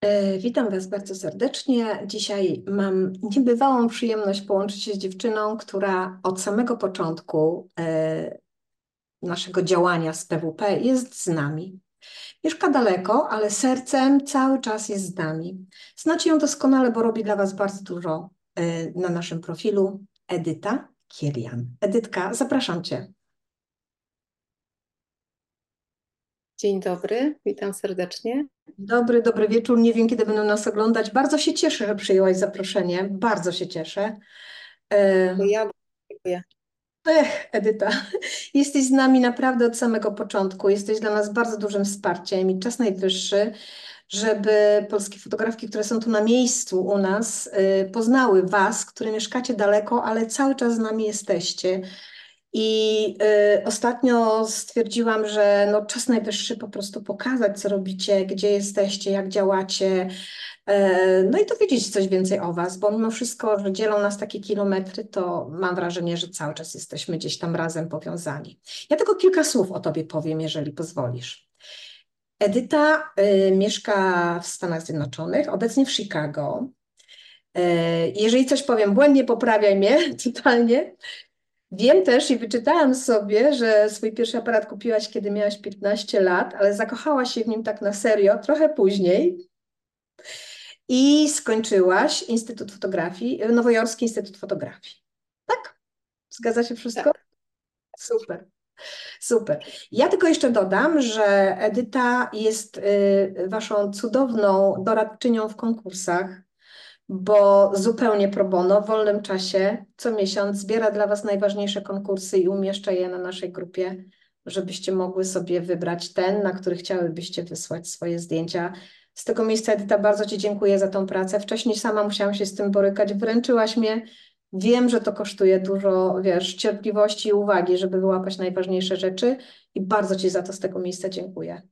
E, Witam Was bardzo serdecznie. Dzisiaj mam niebywałą przyjemność połączyć się z dziewczyną, która od samego początku e, naszego działania z PWP jest z nami. Mieszka daleko, ale sercem cały czas jest z nami. Znacie ją doskonale, bo robi dla Was bardzo dużo e, na naszym profilu. Edyta Kilian. Edytka, zapraszam Cię. Dzień dobry, witam serdecznie. Dobry, dobry wieczór. Nie wiem, kiedy będą nas oglądać. Bardzo się cieszę, że przyjęłaś zaproszenie. Bardzo się cieszę. To ja dziękuję. Ech, Edyta, jesteś z nami naprawdę od samego początku. Jesteś dla nas bardzo dużym wsparciem i czas najwyższy, żeby polskie fotografki, które są tu na miejscu u nas, y, poznały Was, które mieszkacie daleko, ale cały czas z nami jesteście. I y, ostatnio stwierdziłam, że no, czas najwyższy po prostu pokazać, co robicie, gdzie jesteście, jak działacie. E, no i dowiedzieć coś więcej o Was, bo mimo wszystko, że dzielą nas takie kilometry, to mam wrażenie, że cały czas jesteśmy gdzieś tam razem powiązani. Ja tylko kilka słów o Tobie powiem, jeżeli pozwolisz. Edyta y, mieszka w Stanach Zjednoczonych, obecnie w Chicago. E, jeżeli coś powiem błędnie, poprawiaj mnie totalnie. Wiem też i wyczytałam sobie, że swój pierwszy aparat kupiłaś, kiedy miałaś 15 lat, ale zakochałaś się w nim tak na serio trochę później i skończyłaś Instytut Fotografii, Nowojorski Instytut Fotografii. Tak? Zgadza się wszystko? Tak. Super. Super. Ja tylko jeszcze dodam, że Edyta jest y, waszą cudowną doradczynią w konkursach bo zupełnie pro bono, w wolnym czasie, co miesiąc zbiera dla Was najważniejsze konkursy i umieszcza je na naszej grupie, żebyście mogły sobie wybrać ten, na który chciałybyście wysłać swoje zdjęcia. Z tego miejsca, Edyta, bardzo Ci dziękuję za tą pracę. Wcześniej sama musiałam się z tym borykać, wręczyłaś mnie. Wiem, że to kosztuje dużo, wiesz, cierpliwości i uwagi, żeby wyłapać najważniejsze rzeczy i bardzo Ci za to z tego miejsca dziękuję.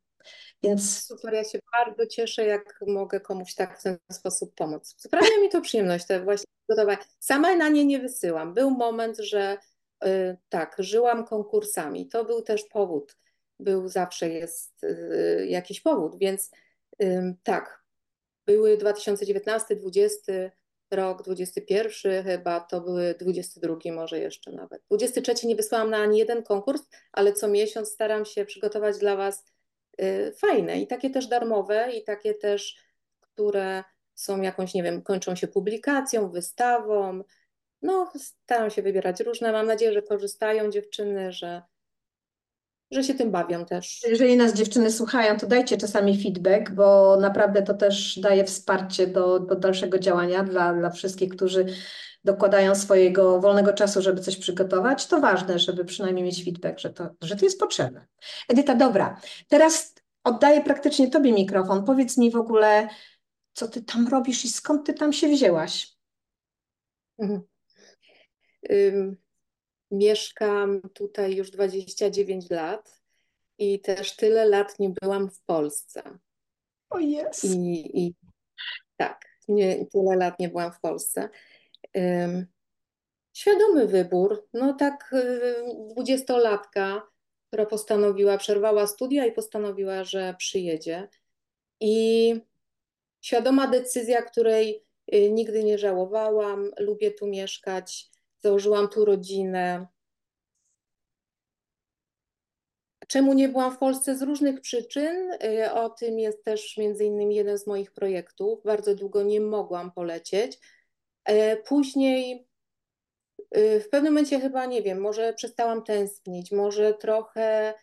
Więc Super, ja się bardzo cieszę, jak mogę komuś tak w ten sposób pomóc. Sprawia mi to przyjemność, te właśnie gotowe. Sama na nie nie wysyłam. Był moment, że y, tak, żyłam konkursami. To był też powód. Był zawsze jest y, jakiś powód, więc tak. Były 2019, 20 rok, 21 chyba, to były 22 może jeszcze nawet. 23 nie wysłałam na ani jeden konkurs, ale co miesiąc staram się przygotować dla Was fajne i takie też darmowe i takie też, które są jakąś, nie wiem, kończą się publikacją, wystawą. No, staram się wybierać różne. Mam nadzieję, że korzystają dziewczyny, że, że się tym bawią też. Jeżeli nas dziewczyny słuchają, to dajcie czasami feedback, bo naprawdę to też daje wsparcie do, do dalszego działania dla, dla wszystkich, którzy dokładają swojego wolnego czasu, żeby coś przygotować, to ważne, żeby przynajmniej mieć feedback, że to, że to jest potrzebne. Edyta, dobra, teraz oddaję praktycznie Tobie mikrofon. Powiedz mi w ogóle, co Ty tam robisz i skąd Ty tam się wzięłaś? Mhm. mieszkam tutaj już 29 lat i też tyle lat nie byłam w Polsce. O jest. I, i tak, nie, tyle lat nie byłam w Polsce. Świadomy wybór, no tak dwudziestolatka, która postanowiła, przerwała studia i postanowiła, że przyjedzie. I świadoma decyzja, której y, nigdy nie żałowałam, lubię tu mieszkać, założyłam tu rodzinę. Czemu nie byłam w Polsce? Z różnych przyczyn. Y, o tym jest też między innymi jeden z moich projektów. Bardzo długo nie mogłam polecieć. E, później y, w pewnym momencie chyba, nie wiem, może przestałam tęsknić, może trochę,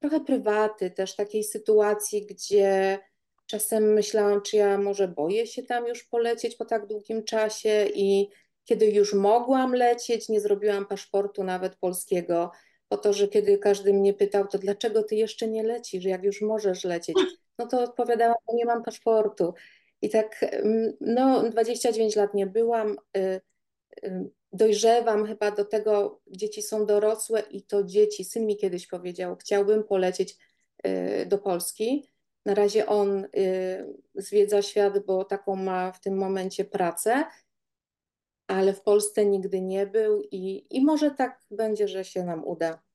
trochę prywaty, też takiej sytuacji, gdzie czasem myślałam, czy ja może boję się tam już polecieć po tak długim czasie i kiedy już mogłam lecieć, nie zrobiłam paszportu nawet polskiego, po to, że kiedy każdy mnie pytał, to dlaczego ty jeszcze nie lecisz, jak już możesz lecieć, no to odpowiadałam, że nie mam paszportu. I tak, no, 29 lat nie byłam. Y, y, dojrzewam chyba do tego, dzieci są dorosłe i to dzieci. Syn mi kiedyś powiedział, chciałbym polecieć y, do Polski. Na razie on zwiedza świat, bo taką ma w tym momencie pracę, ale w Polsce nigdy nie był i, i może tak będzie, że się nam uda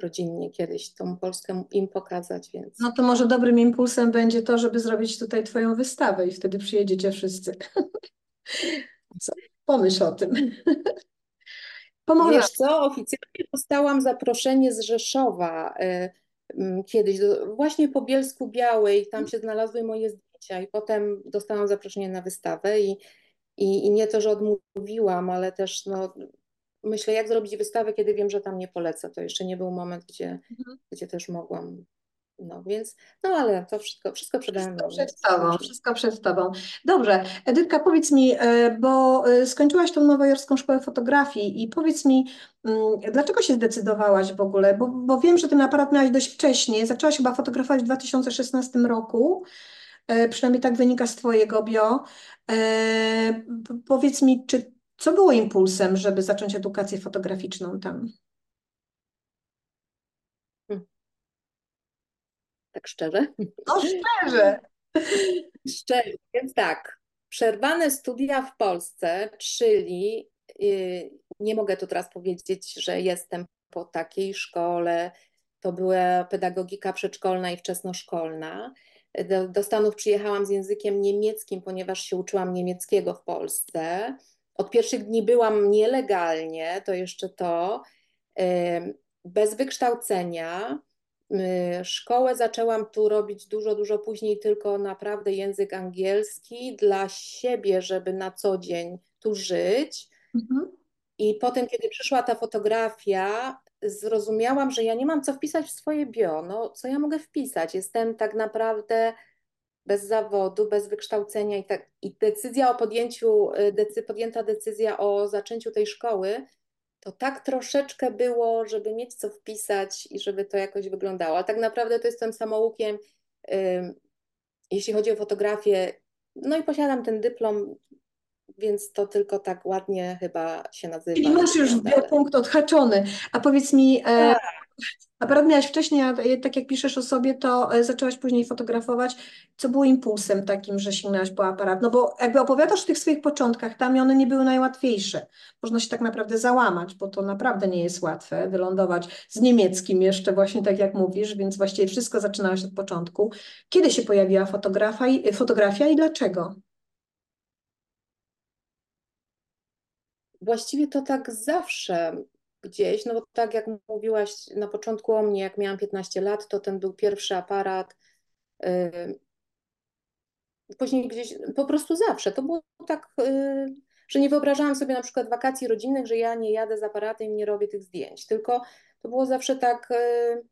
rodzinnie kiedyś tą Polskę im pokazać, więc No to może dobrym impulsem będzie to, żeby zrobić tutaj twoją wystawę i wtedy przyjedziecie wszyscy. Co? Pomyśl o tym. Wiesz co, oficjalnie dostałam zaproszenie z Rzeszowa y, kiedyś, do, właśnie po Bielsku Białej, tam się znalazły moje zdjęcia i potem dostałam zaproszenie na wystawę i, i, i nie to, że odmówiłam, ale też no, myślę, jak zrobić wystawę, kiedy wiem, że tam nie polecę. To jeszcze nie był moment, gdzie, Mhm. gdzie też mogłam. No więc, no ale to wszystko, wszystko przede mną. Wszystko przed tobą, zobaczymy. wszystko przed tobą. Dobrze, Edytka, powiedz mi, e, bo e, skończyłaś tą Nowojorską Szkołę Fotografii i powiedz mi, mm, dlaczego się zdecydowałaś w ogóle? Bo, bo wiem, że ten aparat miałaś dość wcześnie, zaczęłaś chyba fotografować w 2016 roku, e, przynajmniej tak wynika z twojego bio. Powiedz mi, czy co było impulsem, żeby zacząć edukację fotograficzną tam? Tak szczerze? No szczerze. Szczerze, więc tak, przerwane studia w Polsce, czyli yy, nie mogę tu teraz powiedzieć, że jestem po takiej szkole, to była pedagogika przedszkolna i wczesnoszkolna. Do, do Stanów przyjechałam z językiem niemieckim, ponieważ się uczyłam niemieckiego w Polsce. Od pierwszych dni byłam nielegalnie, to jeszcze to, bez wykształcenia. Szkołę zaczęłam tu robić dużo, dużo później, tylko naprawdę język angielski dla siebie, żeby na co dzień tu żyć. Mhm. I potem, kiedy przyszła ta fotografia, zrozumiałam, że ja nie mam co wpisać w swoje bio. No, co ja mogę wpisać? Jestem tak naprawdę bez zawodu, bez wykształcenia i, tak, i decyzja o podjęciu, y, decy, podjęta decyzja o zaczęciu tej szkoły, to tak troszeczkę było, żeby mieć co wpisać i żeby to jakoś wyglądało. A tak naprawdę to jestem samoukiem, jeśli chodzi o fotografię. No i posiadam ten dyplom, więc to tylko tak ładnie chyba się nazywa. Czyli masz już ale- biopunkt odhaczony. A powiedz mi, e, Tak. Aparat miałaś wcześniej, a e, tak jak piszesz o sobie, to e, zaczęłaś później fotografować. Co było impulsem takim, że sięgnęłaś po aparat? No bo jakby opowiadasz o tych swoich początkach tam i one nie były najłatwiejsze. Można się tak naprawdę załamać, bo to naprawdę nie jest łatwe wylądować z niemieckim jeszcze właśnie tak jak mówisz, więc właściwie wszystko zaczynałaś od początku. Kiedy się pojawiła fotografa i, fotografia i dlaczego? Właściwie to tak zawsze gdzieś, no bo tak jak mówiłaś na początku o mnie, jak miałam 15 lat, to ten był pierwszy aparat. yy, Później gdzieś, po prostu zawsze. To było tak, yy, że nie wyobrażałam sobie na przykład wakacji rodzinnych, że ja nie jadę z aparatem i nie robię tych zdjęć, tylko to było zawsze tak, yy,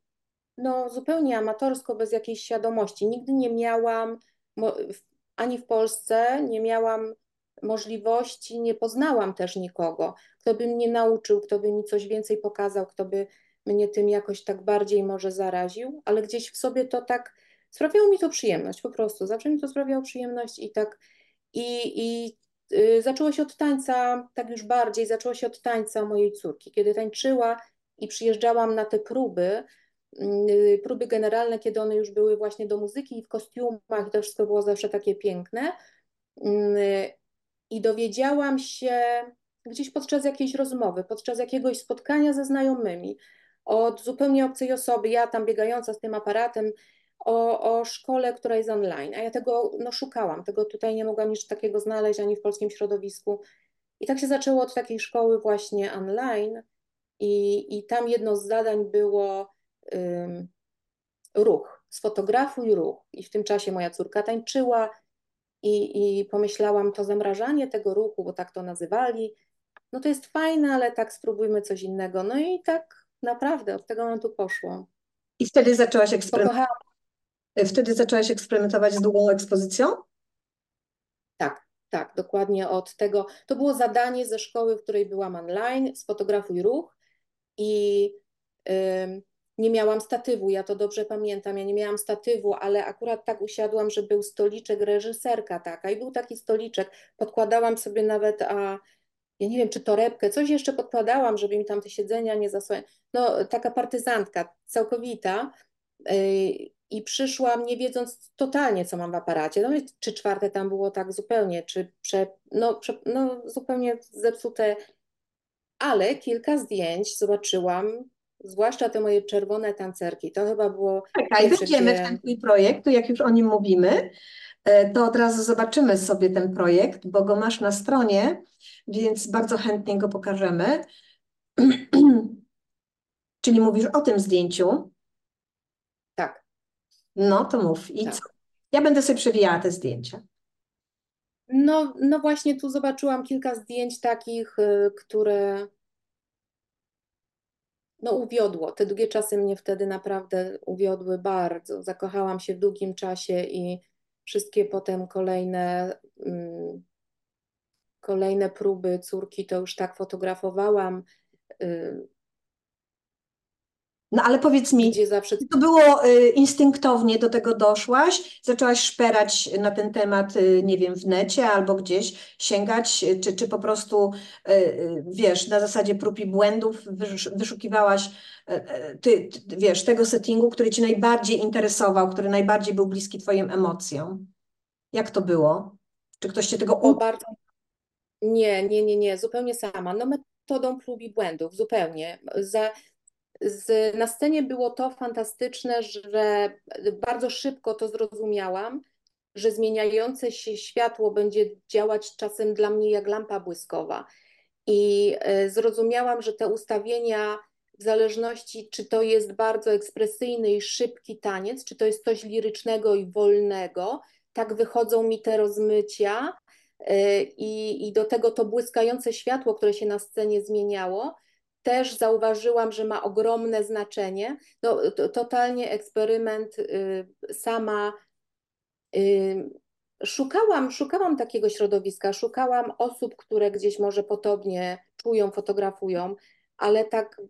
no zupełnie amatorsko, bez jakiejś świadomości. Nigdy nie miałam, ani w Polsce, nie miałam możliwości, nie poznałam też nikogo, kto by mnie nauczył, kto by mi coś więcej pokazał, kto by mnie tym jakoś tak bardziej może zaraził, ale gdzieś w sobie to tak sprawiało mi to przyjemność, po prostu. Zawsze mi to sprawiało przyjemność i tak i, i y, zaczęło się od tańca, tak już bardziej, zaczęło się od tańca mojej córki, kiedy tańczyła i przyjeżdżałam na te próby, y, próby generalne, kiedy one już były właśnie do muzyki i w kostiumach to wszystko było zawsze takie piękne. Y, I dowiedziałam się gdzieś podczas jakiejś rozmowy, podczas jakiegoś spotkania ze znajomymi, od zupełnie obcej osoby, ja tam biegająca z tym aparatem, o, o szkole, która jest online. A ja tego no, szukałam, tego tutaj nie mogłam nic takiego znaleźć ani w polskim środowisku. I tak się zaczęło od takiej szkoły właśnie online. I, i tam jedno z zadań było ym, ruch, sfotografuj ruch. I w tym czasie moja córka tańczyła i, i pomyślałam, to zamrażanie tego ruchu, bo tak to nazywali, no to jest fajne, ale tak spróbujmy coś innego. No i tak naprawdę od tego momentu poszło. I wtedy zaczęłaś eksperymentować. Wtedy zaczęłaś eksperymentować z długą ekspozycją? tak, tak, dokładnie od tego. To było zadanie ze szkoły, w której byłam online, sfotografuj ruch i ym, nie miałam statywu, ja to dobrze pamiętam, ja nie miałam statywu, ale akurat tak usiadłam, że był stoliczek reżyserka taka i był taki stoliczek, podkładałam sobie nawet, a ja nie wiem, czy torebkę, coś jeszcze podkładałam, żeby mi tam te siedzenia nie zasłaniać. No, taka partyzantka całkowita. Yy, I przyszłam nie wiedząc totalnie, co mam w aparacie. No, czy czwarte tam było tak zupełnie, czy prze, no, prze, no, zupełnie zepsute. Ale kilka zdjęć zobaczyłam Zwłaszcza te moje czerwone tancerki. To chyba było Czekaj, pierwsze, wejdziemy w ten twój projekt, to jak już o nim mówimy, e, to od razu zobaczymy sobie ten projekt, bo go masz na stronie, więc bardzo chętnie go pokażemy. Czyli mówisz o tym zdjęciu. Tak. No to mów. I Tak. co? Ja będę sobie przewijała te zdjęcia. No, no właśnie tu zobaczyłam kilka zdjęć takich, y, które no uwiodło. Te długie czasy mnie wtedy naprawdę uwiodły bardzo. Zakochałam się w długim czasie i wszystkie potem kolejne, mm, kolejne próby córki to już tak fotografowałam, y, No ale powiedz mi, gdzie zawsze Czy to było y, instynktownie do tego doszłaś? Zaczęłaś szperać na ten temat, y, nie wiem, w necie albo gdzieś sięgać, y, czy, czy po prostu, y, y, wiesz, na zasadzie prób i błędów wysz- wyszukiwałaś, y, ty, ty, wiesz, tego settingu, który cię najbardziej interesował, który najbardziej był bliski twoim emocjom? Jak to było? Czy ktoś cię tego było uczył? bardzo. Nie, nie, nie, nie, zupełnie sama. No metodą prób i błędów, zupełnie. Za, z, na scenie było to fantastyczne, że bardzo szybko to zrozumiałam, że zmieniające się światło będzie działać czasem dla mnie jak lampa błyskowa. I e, zrozumiałam, że te ustawienia, w zależności czy to jest bardzo ekspresyjny i szybki taniec, czy to jest coś lirycznego i wolnego, tak wychodzą mi te rozmycia e, i, i do tego to błyskające światło, które się na scenie zmieniało, też zauważyłam, że ma ogromne znaczenie. No, to, totalnie eksperyment y, sama. Y, szukałam, szukałam takiego środowiska, szukałam osób, które gdzieś może podobnie czują, fotografują, ale tak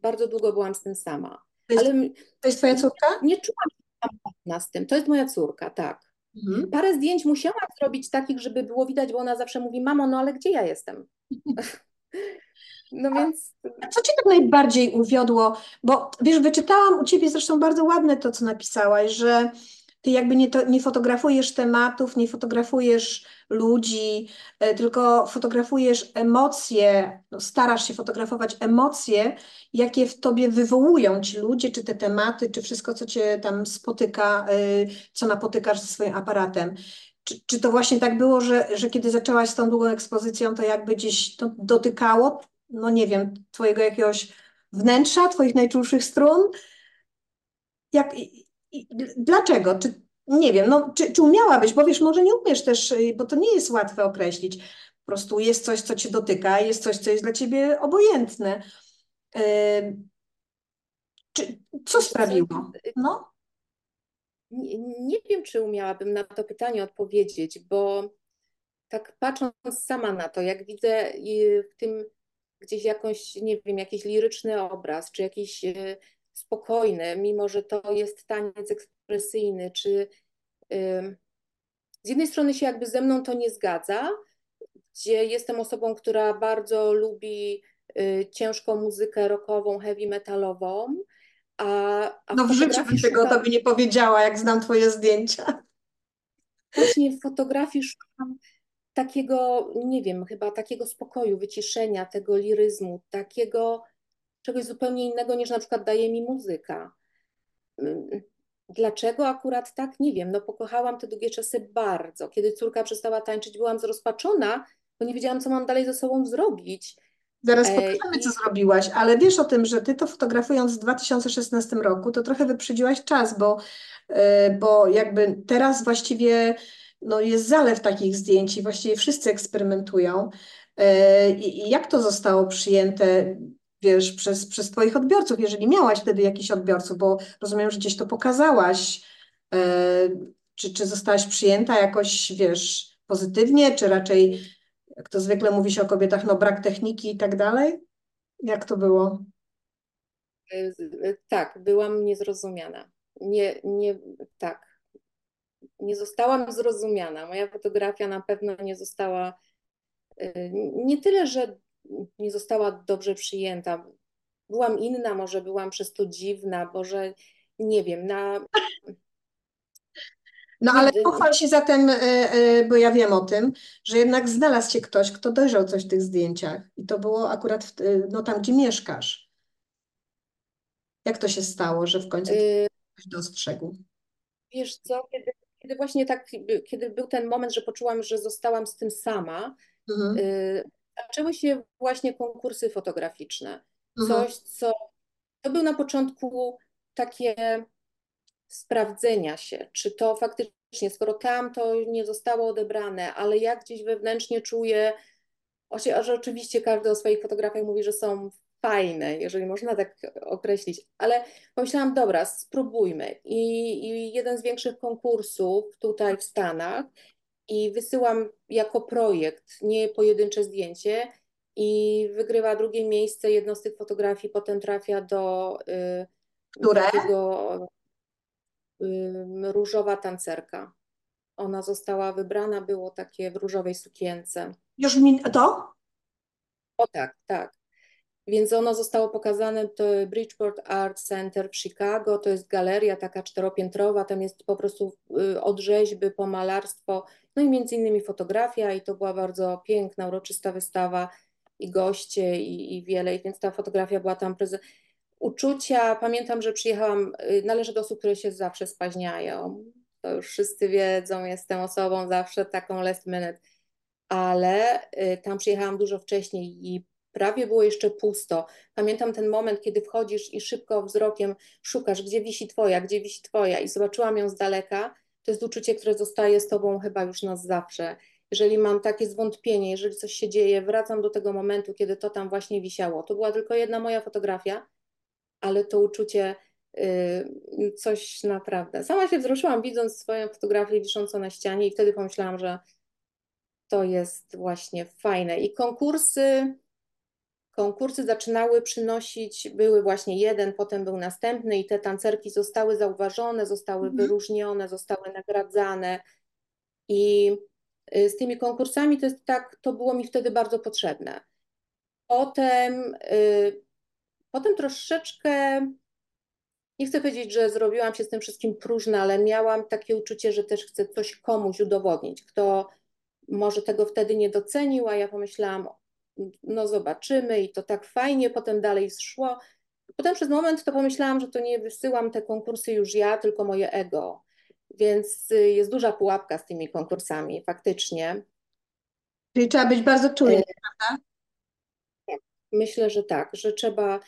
bardzo długo byłam z tym sama. To jest, Ale to jest twoja córka? nie czułam się samotna z tym. To jest moja córka, tak. Mhm. Parę zdjęć musiałam zrobić takich, żeby było widać, bo ona zawsze mówi, mamo, no ale gdzie ja jestem? No więc A co cię tak najbardziej uwiodło? Bo wiesz, wyczytałam u ciebie zresztą bardzo ładne to, co napisałaś, że ty jakby nie, to, nie fotografujesz tematów, nie fotografujesz ludzi, e, tylko fotografujesz emocje, no, starasz się fotografować emocje, jakie w tobie wywołują ci ludzie, czy te tematy, czy wszystko, co cię tam spotyka, e, co napotykasz ze swoim aparatem. Czy, czy to właśnie tak było, że, że kiedy zaczęłaś z tą długą ekspozycją, to jakby gdzieś to dotykało no nie wiem, twojego jakiegoś wnętrza, twoich najczulszych strun? Jak, i, i, dlaczego? Czy, nie wiem, no, czy, czy umiałabyś, bo wiesz, może nie umiesz też, y, bo to nie jest łatwe określić. Po prostu jest coś, co cię dotyka, jest coś, co jest dla ciebie obojętne. Yy, czy, co sprawiło? No, Nie, nie wiem, czy umiałabym na to pytanie odpowiedzieć, bo tak patrząc sama na to, jak widzę y, w tym gdzieś jakąś, nie wiem, jakiś liryczny obraz, czy jakiś y, spokojny, mimo że to jest taniec ekspresyjny, czy y, z jednej strony się jakby ze mną to nie zgadza, gdzie jestem osobą, która bardzo lubi y, ciężką muzykę rockową, heavy metalową, a, a no w życiu bym tego szukam- tobie nie powiedziała, jak znam twoje zdjęcia. Właśnie w fotografii szukam takiego, nie wiem, chyba takiego spokoju, wyciszenia, tego liryzmu, takiego czegoś zupełnie innego niż na przykład daje mi muzyka. Mm, Dlaczego akurat tak? Nie wiem. No pokochałam te długie czasy bardzo. Kiedy córka przestała tańczyć, byłam zrozpaczona, bo nie wiedziałam, co mam dalej ze sobą zrobić. Zaraz E, pokażemy, co zrobiłaś, ale wiesz o tym, że ty to fotografując w 2016 roku, to trochę wyprzedziłaś czas, bo, e, bo jakby teraz właściwie no, jest zalew takich zdjęć i właściwie wszyscy eksperymentują. E, I, jak to zostało przyjęte, wiesz, przez, przez twoich odbiorców, jeżeli miałaś wtedy jakichś odbiorców, bo rozumiem, że gdzieś to pokazałaś. E, Czy, czy zostałaś przyjęta jakoś, wiesz, pozytywnie, czy raczej jak to zwykle mówi się o kobietach, no brak techniki i tak dalej? Jak to było? y, tak, byłam niezrozumiana. Nie, nie, tak. Nie zostałam zrozumiana. Moja fotografia na pewno nie została, y, nie tyle, że nie została dobrze przyjęta. Byłam inna, może byłam przez to dziwna, może nie wiem, na, No ale y- pochwal się zatem, e, e, bo ja wiem o tym, że jednak znalazł się ktoś, kto dojrzał coś w tych zdjęciach i to było akurat w, no, tam, gdzie mieszkasz. Jak to się stało, że w końcu Y, ktoś dostrzegł? Wiesz co, kiedy, kiedy właśnie tak, kiedy był ten moment, że poczułam, że zostałam z tym sama, Mhm, y, zaczęły się właśnie konkursy fotograficzne. mhm. Coś, co to był na początku takie sprawdzenia się, czy to faktycznie, skoro tam to nie zostało odebrane, ale ja gdzieś wewnętrznie czuję, że oczywiście każdy o swoich fotografiach mówi, że są fajne, jeżeli można tak określić, ale pomyślałam, dobra, spróbujmy. I, i jeden z większych konkursów tutaj w Stanach i wysyłam jako projekt, nie pojedyncze zdjęcie i wygrywa drugie miejsce. Jedno z tych fotografii potem trafia do y, Które? takiego y, różowa tancerka. Ona została wybrana, było takie w różowej sukience. Już mi to? O tak, tak. Więc ono zostało pokazane, to Bridgeport Art Center w Chicago, to jest galeria taka czteropiętrowa, tam jest po prostu y, od rzeźby po malarstwo, no i między innymi fotografia i to była bardzo piękna, uroczysta wystawa i goście i, i wiele, więc ta fotografia była tam preze- Uczucia, pamiętam, że przyjechałam, y, należę do osób, które się zawsze spaźniają, to już wszyscy wiedzą, jestem osobą zawsze taką last minute, ale y, tam przyjechałam dużo wcześniej i prawie było jeszcze pusto. Pamiętam ten moment, kiedy wchodzisz i szybko wzrokiem szukasz, gdzie wisi twoja, gdzie wisi twoja i zobaczyłam ją z daleka. To jest uczucie, które zostaje z tobą chyba już na zawsze. Jeżeli mam takie zwątpienie, jeżeli coś się dzieje, wracam do tego momentu, kiedy to tam właśnie wisiało. To była tylko jedna moja fotografia, ale to uczucie y, coś naprawdę. Sama się wzruszyłam, widząc swoją fotografię wiszącą na ścianie, i wtedy pomyślałam, że to jest właśnie fajne. I konkursy, konkursy zaczynały przynosić, były właśnie jeden, potem był następny, i te tancerki zostały zauważone, zostały Mhm. wyróżnione, zostały nagradzane. I y, z tymi konkursami to jest tak, to było mi wtedy bardzo potrzebne. Potem, y, potem troszeczkę nie chcę powiedzieć, że zrobiłam się z tym wszystkim próżna, ale miałam takie uczucie, że też chcę coś komuś udowodnić, kto może tego wtedy nie docenił, a ja pomyślałam, no zobaczymy i to tak fajnie, potem dalej szło. Potem przez moment to pomyślałam, że to nie wysyłam te konkursy już ja, tylko moje ego. Więc y, jest duża pułapka z tymi konkursami, faktycznie. Czyli trzeba być bardzo czujny, prawda? Myślę, że tak, że trzeba,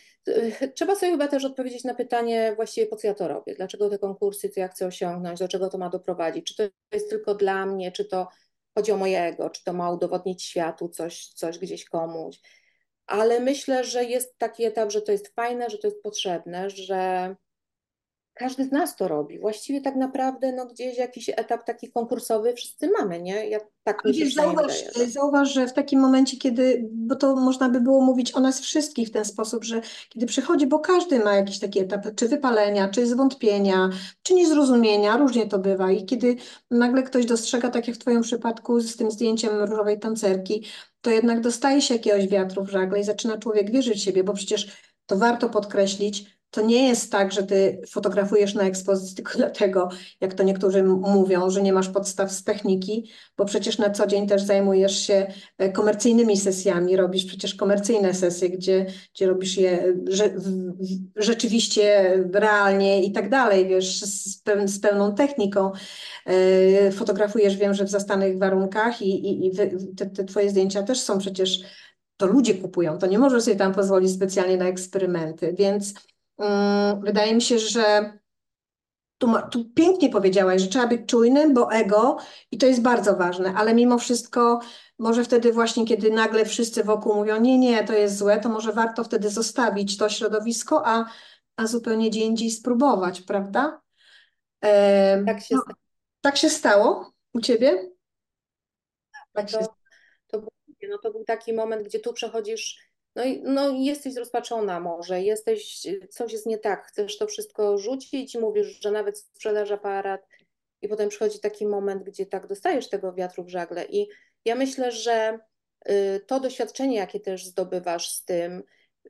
trzeba sobie chyba też odpowiedzieć na pytanie właściwie po co ja to robię, dlaczego te konkursy, co ja chcę osiągnąć, do czego to ma doprowadzić, czy to jest tylko dla mnie, czy to chodzi o mojego, czy to ma udowodnić światu coś, coś gdzieś komuś. Ale myślę, że jest taki etap, że to jest fajne, że to jest potrzebne, że każdy z nas to robi. Właściwie tak naprawdę no, gdzieś jakiś etap taki konkursowy wszyscy mamy, nie? Ja, tak mi się zauważ, wydaje. Zauważ, że w takim momencie, kiedy, bo to można by było mówić o nas wszystkich w ten sposób, że kiedy przychodzi, bo każdy ma jakiś taki etap, czy wypalenia, czy zwątpienia, czy niezrozumienia, różnie to bywa. I kiedy nagle ktoś dostrzega, tak jak w Twoim przypadku z tym zdjęciem różowej tancerki, to jednak dostaje się jakiegoś wiatru w żagle i zaczyna człowiek wierzyć w siebie, bo przecież to warto podkreślić, to nie jest tak, że ty fotografujesz na ekspozycji tylko dlatego, jak to niektórzy mówią, że nie masz podstaw z techniki, bo przecież na co dzień też zajmujesz się e, komercyjnymi sesjami, robisz przecież komercyjne sesje, gdzie, gdzie robisz je rze, rzeczywiście realnie i tak dalej, wiesz, z, z pełną techniką. E, fotografujesz, wiem, że w zastanych warunkach i, i, i te, te twoje zdjęcia też są przecież, to ludzie kupują, to nie możesz sobie tam pozwolić specjalnie na eksperymenty, więc wydaje mi się, że tu, tu pięknie powiedziałaś, że trzeba być czujnym, bo ego i to jest bardzo ważne, ale mimo wszystko może wtedy właśnie, kiedy nagle wszyscy wokół mówią, nie, nie, to jest złe, to może warto wtedy zostawić to środowisko, a, a zupełnie gdzie indziej spróbować, prawda? E, Tak się no, stało. tak się stało u ciebie? Tak się to, to, był, no to był taki moment, gdzie tu przechodzisz, no i no, jesteś zrozpaczona może, jesteś, coś jest nie tak, chcesz to wszystko rzucić mówisz, że nawet sprzedaż aparat i potem przychodzi taki moment, gdzie tak dostajesz tego wiatru w żagle. I ja myślę, że y, to doświadczenie, jakie też zdobywasz z tym,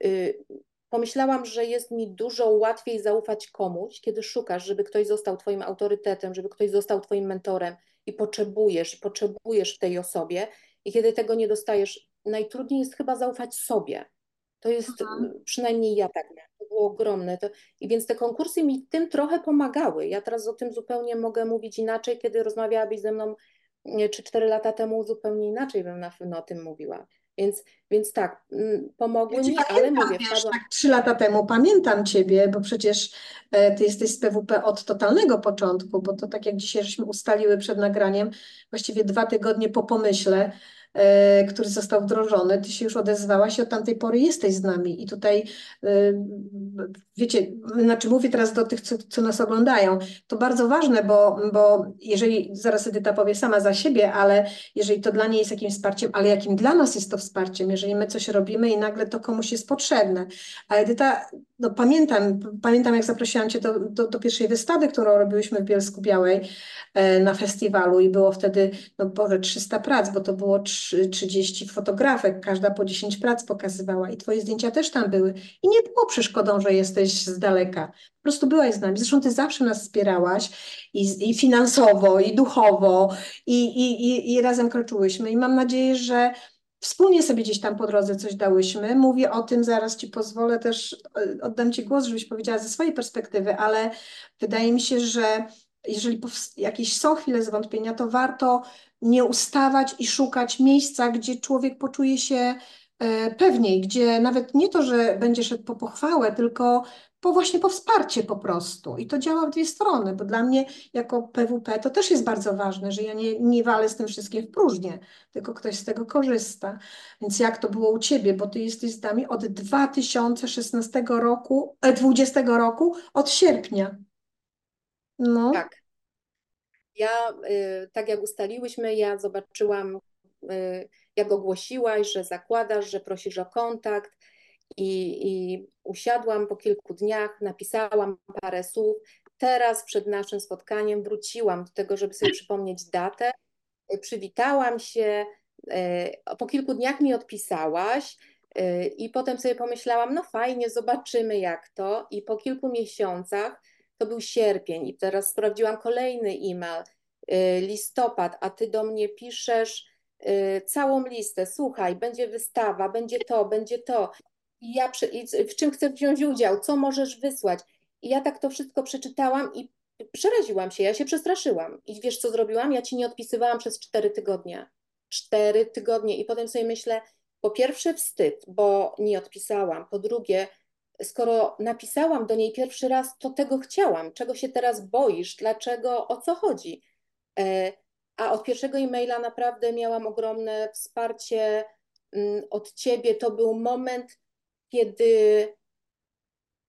y, pomyślałam, że jest mi dużo łatwiej zaufać komuś, kiedy szukasz, żeby ktoś został twoim autorytetem, żeby ktoś został twoim mentorem i potrzebujesz, potrzebujesz w tej osobie. I kiedy tego nie dostajesz, najtrudniej jest chyba zaufać sobie. To jest, Mhm. przynajmniej ja tak miałam. To było ogromne. To, I więc te konkursy mi tym trochę pomagały. Ja teraz o tym zupełnie mogę mówić inaczej, kiedy rozmawiałabyś ze mną czy cztery lata temu zupełnie inaczej bym na pewno o tym mówiła. Więc, więc tak, pomogły Ja mi, cię ale pamiętam, mówię, wiesz, wpadłam... tak trzy lata temu pamiętam Ciebie, bo przecież e, Ty jesteś z PWP od totalnego początku, bo to tak jak dzisiaj żeśmy ustaliły przed nagraniem, właściwie dwa tygodnie po pomyśle, który został wdrożony, Ty się już odezwałaś i od tamtej pory jesteś z nami. I tutaj, e, wiecie, znaczy mówię teraz do tych, co, co nas oglądają, to bardzo ważne, bo, bo jeżeli, zaraz Edyta powie sama za siebie, ale jeżeli to dla niej jest jakimś wsparciem, ale jakim dla nas jest to wsparciem, jeżeli my coś robimy i nagle to komuś jest potrzebne. A Edyta, no pamiętam, pamiętam jak zaprosiłam Cię do, do, do pierwszej wystawy, którą robiłyśmy w Bielsku Białej e, na festiwalu i było wtedy, no Boże, 300 prac, bo to było 3, 30 fotografek, każda po 10 prac pokazywała i Twoje zdjęcia też tam były. I nie było przeszkodą, że jesteś z daleka. Po prostu byłaś z nami. Zresztą Ty zawsze nas wspierałaś i, i finansowo, i duchowo, i, i, i, i razem kroczyłyśmy. I mam nadzieję, że wspólnie sobie gdzieś tam po drodze coś dałyśmy. Mówię o tym, zaraz Ci pozwolę też, e, oddam Ci głos, żebyś powiedziała ze swojej perspektywy, ale wydaje mi się, że jeżeli jakieś są chwile zwątpienia, to warto nie ustawać i szukać miejsca, gdzie człowiek poczuje się e, pewniej, gdzie nawet nie to, że będzie szedł po pochwałę, tylko po właśnie po wsparcie po prostu. I to działa w dwie strony, bo dla mnie jako PWP to też jest bardzo ważne, że ja nie, nie walę z tym wszystkim w próżnię, tylko ktoś z tego korzysta. Więc jak to było u Ciebie, bo Ty jesteś z nami od 2016 roku, 20 roku, od sierpnia. No. Tak. Ja, y, tak jak ustaliłyśmy, ja zobaczyłam, y, jak ogłosiłaś, że zakładasz, że prosisz o kontakt i, i usiadłam po kilku dniach, napisałam parę słów. Teraz przed naszym spotkaniem wróciłam do tego, żeby sobie przypomnieć datę. Przywitałam się, e, po kilku dniach mi odpisałaś e, i potem sobie pomyślałam, no fajnie, zobaczymy jak to. I po kilku miesiącach, to był sierpień i teraz sprawdziłam kolejny e-mail, e, listopad, a ty do mnie piszesz całą listę, słuchaj, będzie wystawa, będzie to, będzie to ja i w czym chcesz wziąć udział, co możesz wysłać. I ja tak to wszystko przeczytałam i przeraziłam się, ja się przestraszyłam. I wiesz, co zrobiłam? Ja ci nie odpisywałam przez cztery tygodnie. Cztery tygodnie. I potem sobie myślę, po pierwsze wstyd, bo nie odpisałam. Po drugie, skoro napisałam do niej pierwszy raz, to tego chciałam. Czego się teraz boisz? Dlaczego? O co chodzi? E, a od pierwszego e-maila naprawdę miałam ogromne wsparcie mm, od ciebie. To był moment, kiedy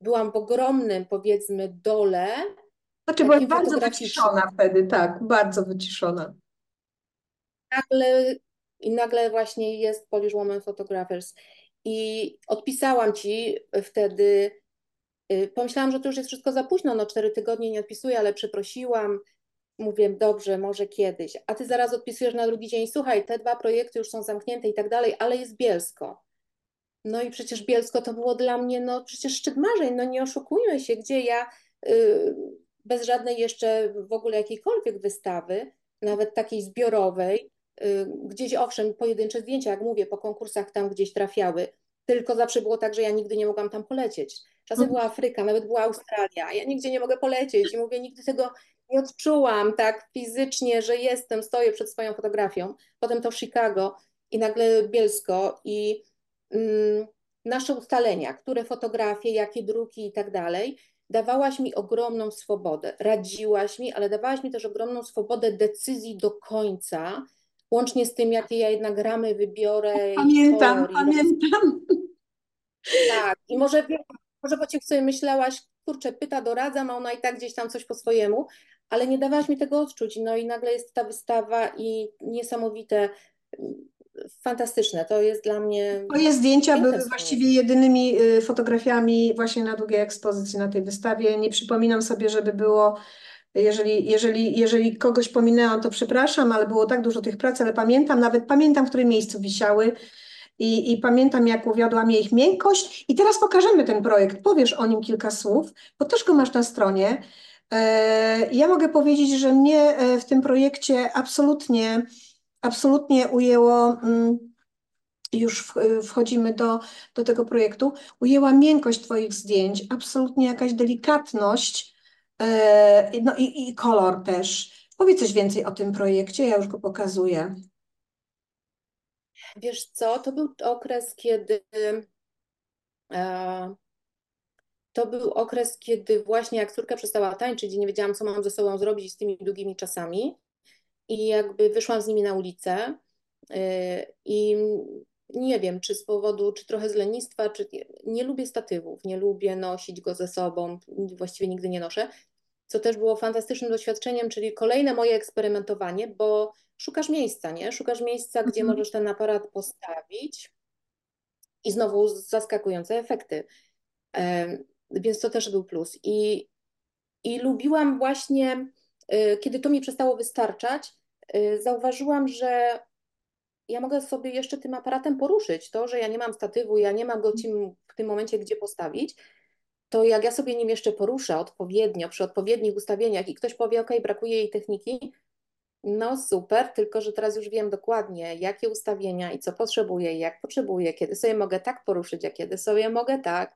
byłam w ogromnym, powiedzmy, dole. Znaczy byłaś bardzo wyciszona wtedy, tak, bardzo wyciszona. Nagle, I nagle właśnie jest Polish Woman Photographers. I odpisałam ci wtedy, y, pomyślałam, że to już jest wszystko za późno, no cztery tygodnie nie odpisuję, ale przeprosiłam, mówię, dobrze, może kiedyś. A ty zaraz odpisujesz na drugi dzień, słuchaj, te dwa projekty już są zamknięte i tak dalej, ale jest Bielsko. No i przecież Bielsko to było dla mnie, no przecież szczyt marzeń, no nie oszukujmy się, gdzie ja y, bez żadnej jeszcze w ogóle jakiejkolwiek wystawy, nawet takiej zbiorowej, y, gdzieś owszem, pojedyncze zdjęcia, jak mówię, po konkursach tam gdzieś trafiały, tylko zawsze było tak, że ja nigdy nie mogłam tam polecieć. Czasem była Afryka, nawet była Australia, ja nigdzie nie mogę polecieć i mówię, nigdy tego nie odczułam tak fizycznie, że jestem, stoję przed swoją fotografią. Potem to Chicago i nagle Bielsko i nasze ustalenia, które fotografie, jakie druki i tak dalej, dawałaś mi ogromną swobodę. Radziłaś mi, ale dawałaś mi też ogromną swobodę decyzji do końca, łącznie z tym, jakie ja jednak ramy wybiorę. Pamiętam, kolor, pamiętam. Tak, i może, może po ciebie sobie myślałaś, kurczę, pyta, doradzam, a ona i tak gdzieś tam coś po swojemu, ale nie dawałaś mi tego odczuć. No i nagle jest ta wystawa i niesamowite fantastyczne. To jest dla mnie. Moje zdjęcia były właściwie jedynymi y, fotografiami właśnie na długiej ekspozycji na tej wystawie. Nie przypominam sobie, żeby było. Jeżeli, jeżeli, jeżeli kogoś pominęłam, to przepraszam, ale było tak dużo tych prac, ale pamiętam, nawet pamiętam, w którym miejscu wisiały i, i pamiętam, jak uwiodła mnie ich miękkość. I teraz pokażemy ten projekt. Powiesz o nim kilka słów, bo też go masz na stronie. E, ja mogę powiedzieć, że mnie e, w tym projekcie absolutnie absolutnie ujęło, mm, już wchodzimy do, do tego projektu, ujęła miękkość Twoich zdjęć, absolutnie jakaś delikatność, e, no i, i kolor też. Powiedz coś więcej o tym projekcie, ja już go pokazuję. Wiesz co, to był okres, kiedy e, to był okres, kiedy właśnie jak córka przestała tańczyć i nie wiedziałam, co mam ze sobą zrobić z tymi długimi czasami. I jakby wyszłam z nimi na ulicę y, i nie wiem, czy z powodu, czy trochę z lenistwa, czy nie, lubię statywów, nie lubię nosić go ze sobą, właściwie nigdy nie noszę, co też było fantastycznym doświadczeniem, czyli kolejne moje eksperymentowanie, bo szukasz miejsca, nie? Szukasz miejsca, gdzie Mhm. możesz ten aparat postawić i znowu zaskakujące efekty. Em, Więc to też był plus. I, i lubiłam właśnie, y, kiedy to mi przestało wystarczać, zauważyłam, że ja mogę sobie jeszcze tym aparatem poruszyć. To, że ja nie mam statywu, ja nie mam go w tym momencie gdzie postawić, to jak ja sobie nim jeszcze poruszę odpowiednio, przy odpowiednich ustawieniach i ktoś powie, ok, brakuje jej techniki, no super, tylko że teraz już wiem dokładnie, jakie ustawienia i co potrzebuję, jak potrzebuję, kiedy sobie mogę tak poruszyć, a kiedy sobie mogę tak.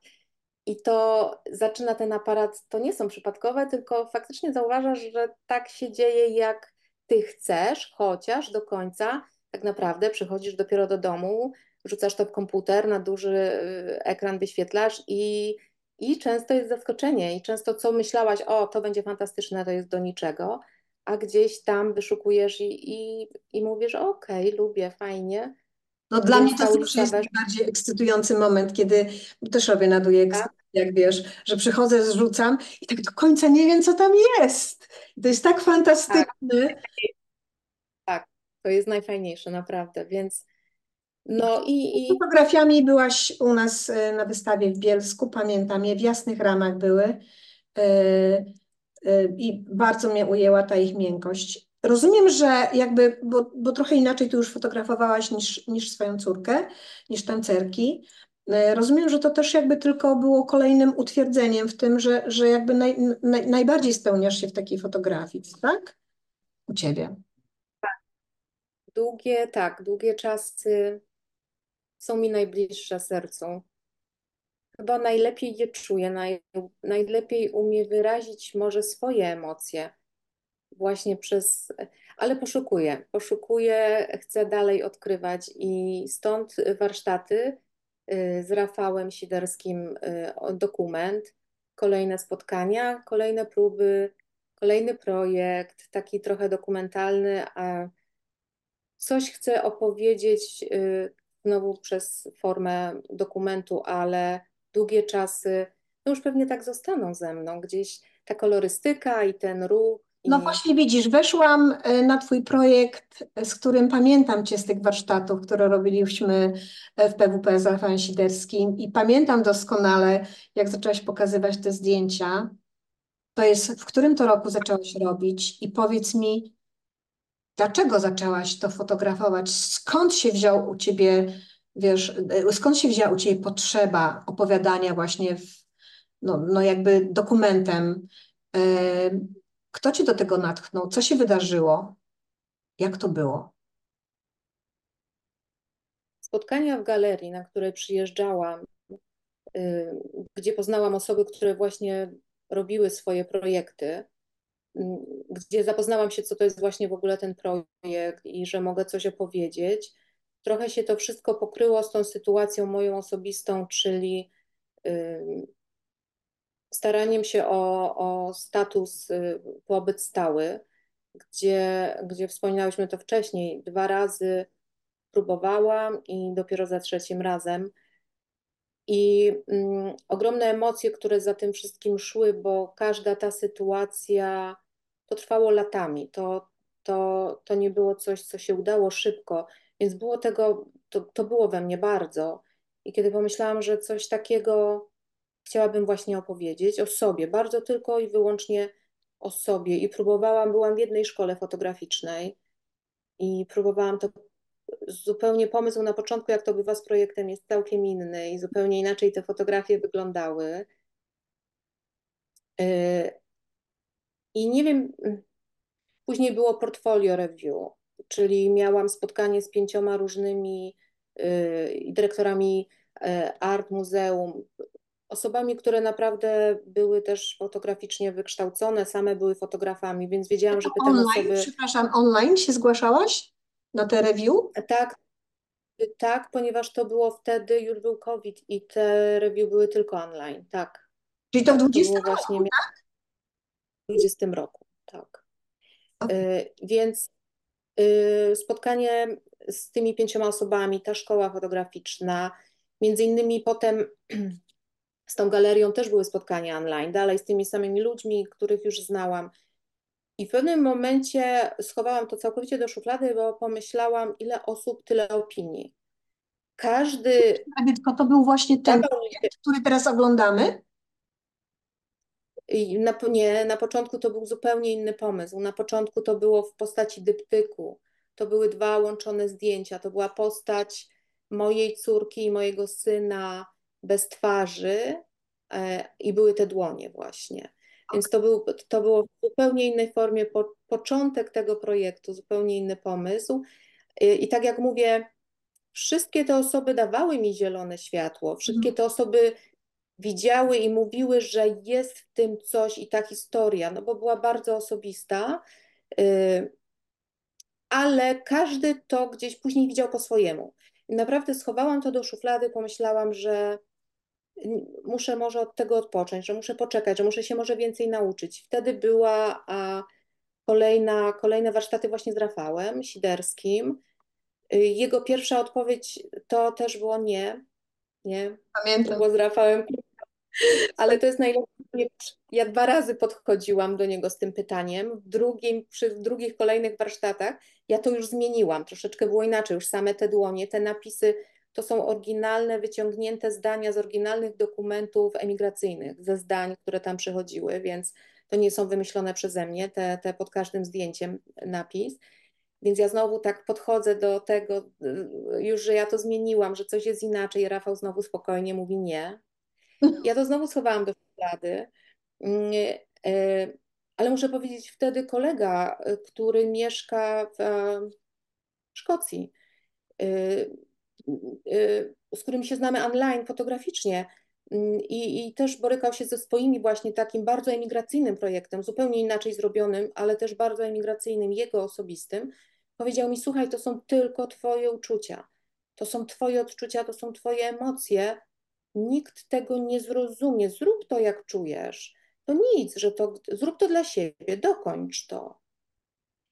I to zaczyna ten aparat, to nie są przypadkowe, tylko faktycznie zauważasz, że tak się dzieje, jak ty chcesz, chociaż do końca tak naprawdę przychodzisz dopiero do domu, rzucasz to w komputer na duży y, ekran, wyświetlasz i, i często jest zaskoczenie. I często co myślałaś, o to będzie fantastyczne, to jest do niczego, a gdzieś tam wyszukujesz i, i, i mówisz, okej, lubię, fajnie. No dla mnie to zawsze jest najbardziej ekscytujący moment, kiedy też robię na duje tak? jak wiesz, że przychodzę, zrzucam i tak do końca nie wiem, co tam jest. I to jest tak Tak, fantastyczne. tak. To jest najfajniejsze, naprawdę. Więc no i, i Fotografiami byłaś u nas e, na wystawie w Bielsku, pamiętam je, w jasnych ramach były e, e, i bardzo mnie ujęła ta ich miękkość. Rozumiem, że jakby, bo, bo trochę inaczej ty już fotografowałaś niż, niż swoją córkę, niż tancerki. E, Rozumiem, że to też jakby tylko było kolejnym utwierdzeniem w tym, że, że jakby naj, naj, najbardziej spełniasz się w takiej fotografii, tak? U ciebie. długie, tak, długie czasy są mi najbliższe sercu. Chyba najlepiej je czuję, naj, najlepiej umie wyrazić może swoje emocje właśnie przez, ale poszukuję, poszukuję, chcę dalej odkrywać i stąd warsztaty y, z Rafałem Siderskim, y, dokument, kolejne spotkania, kolejne próby, kolejny projekt, taki trochę dokumentalny, a coś chcę opowiedzieć y, znowu przez formę dokumentu, ale długie czasy, no już pewnie tak zostaną ze mną, gdzieś ta kolorystyka i ten ruch No właśnie widzisz, weszłam e, na Twój projekt, z którym pamiętam Cię z tych warsztatów, które robiliśmy e, w PWP z Rafałem Siderskim i pamiętam doskonale, jak zaczęłaś pokazywać te zdjęcia. To jest, w którym to roku zaczęłaś robić i powiedz mi, dlaczego zaczęłaś to fotografować? Skąd się wziął u Ciebie, wiesz, e, skąd się wzięła u Ciebie potrzeba opowiadania właśnie w, no, no jakby dokumentem? Kto Cię do tego natchnął? Co się wydarzyło? Jak to było? spotkania w galerii, na które przyjeżdżałam, y, gdzie poznałam osoby, które właśnie robiły swoje projekty, y, gdzie zapoznałam się, co to jest właśnie w ogóle ten projekt i że mogę coś opowiedzieć. Trochę się to wszystko pokryło z tą sytuacją moją osobistą, czyli y, staraniem się o, o status y, pobyt stały, gdzie, gdzie wspominałyśmy to wcześniej. Dwa razy próbowałam i dopiero za trzecim razem. I mm, ogromne emocje, które za tym wszystkim szły, bo każda ta sytuacja to trwało latami. To, to, to nie było coś, co się udało szybko, więc było tego, to, to było we mnie bardzo. I kiedy pomyślałam, że coś takiego chciałabym właśnie opowiedzieć o sobie, bardzo tylko i wyłącznie o sobie. I próbowałam, byłam w jednej szkole fotograficznej i próbowałam to zupełnie pomysł na początku, jak to bywa z projektem, jest całkiem inny i zupełnie inaczej te fotografie wyglądały. Yy, I nie wiem, później było portfolio review, czyli miałam spotkanie z pięcioma różnymi i dyrektorami art muzeum, osobami, które naprawdę były też fotograficznie wykształcone, same były fotografami, więc wiedziałam, że pytam online, osoby... Przepraszam, online się zgłaszałaś na te review? Tak, tak, ponieważ to było wtedy, już był COVID i te review były tylko online, tak. Czyli to w tak, 20 to było właśnie roku, tak? W 20 roku, tak. Okay. Y, więc y, spotkanie z tymi pięcioma osobami, ta szkoła fotograficzna, między innymi potem z tą galerią też były spotkania online, dalej z tymi samymi ludźmi, których już znałam. I w pewnym momencie schowałam to całkowicie do szuflady, bo pomyślałam, ile osób, tyle opinii. Każdy. Edytko, to był właśnie ten projekt, który teraz oglądamy? Na, nie, na początku to był zupełnie inny pomysł. Na początku to było w postaci dyptyku. To były dwa łączone zdjęcia. To była postać mojej córki i mojego syna bez twarzy e, i były te dłonie właśnie. Więc to, był, to było w zupełnie innej formie po, początek tego projektu, zupełnie inny pomysł. I, I tak jak mówię, wszystkie te osoby dawały mi zielone światło, wszystkie Mhm. te osoby widziały i mówiły, że jest w tym coś i ta historia, no bo była bardzo osobista, y, ale każdy to gdzieś później widział po swojemu. I naprawdę schowałam to do szuflady, pomyślałam, że muszę może od tego odpocząć, że muszę poczekać, że muszę się może więcej nauczyć. Wtedy była a, kolejna, kolejne warsztaty właśnie z Rafałem Siderskim. Y, jego pierwsza odpowiedź to też było nie, nie. Pamiętam. To było z Rafałem. Ale to jest najlepsze. Ja dwa razy podchodziłam do niego z tym pytaniem. W, drugim, przy drugich kolejnych warsztatach ja to już zmieniłam. Troszeczkę było inaczej. Już same te dłonie, te napisy to są oryginalne, wyciągnięte zdania z oryginalnych dokumentów emigracyjnych, ze zdań, które tam przychodziły, więc to nie są wymyślone przeze mnie, te, te pod każdym zdjęciem napis. Więc ja znowu tak podchodzę do tego, już, że ja to zmieniłam, że coś jest inaczej. Rafał znowu spokojnie mówi nie. Ja to znowu schowałam do szuflady. Mm, e, ale muszę powiedzieć, wtedy kolega, który mieszka w Szkocji, z którymi się znamy online, fotograficznie, mm, i, i też borykał się ze swoimi właśnie takim bardzo emigracyjnym projektem, zupełnie inaczej zrobionym, ale też bardzo emigracyjnym, jego osobistym, powiedział mi: Słuchaj, to są tylko Twoje uczucia, to są Twoje odczucia, to są Twoje emocje. Nikt tego nie zrozumie. Zrób to, jak czujesz. To nic, że to zrób to dla siebie, dokończ to.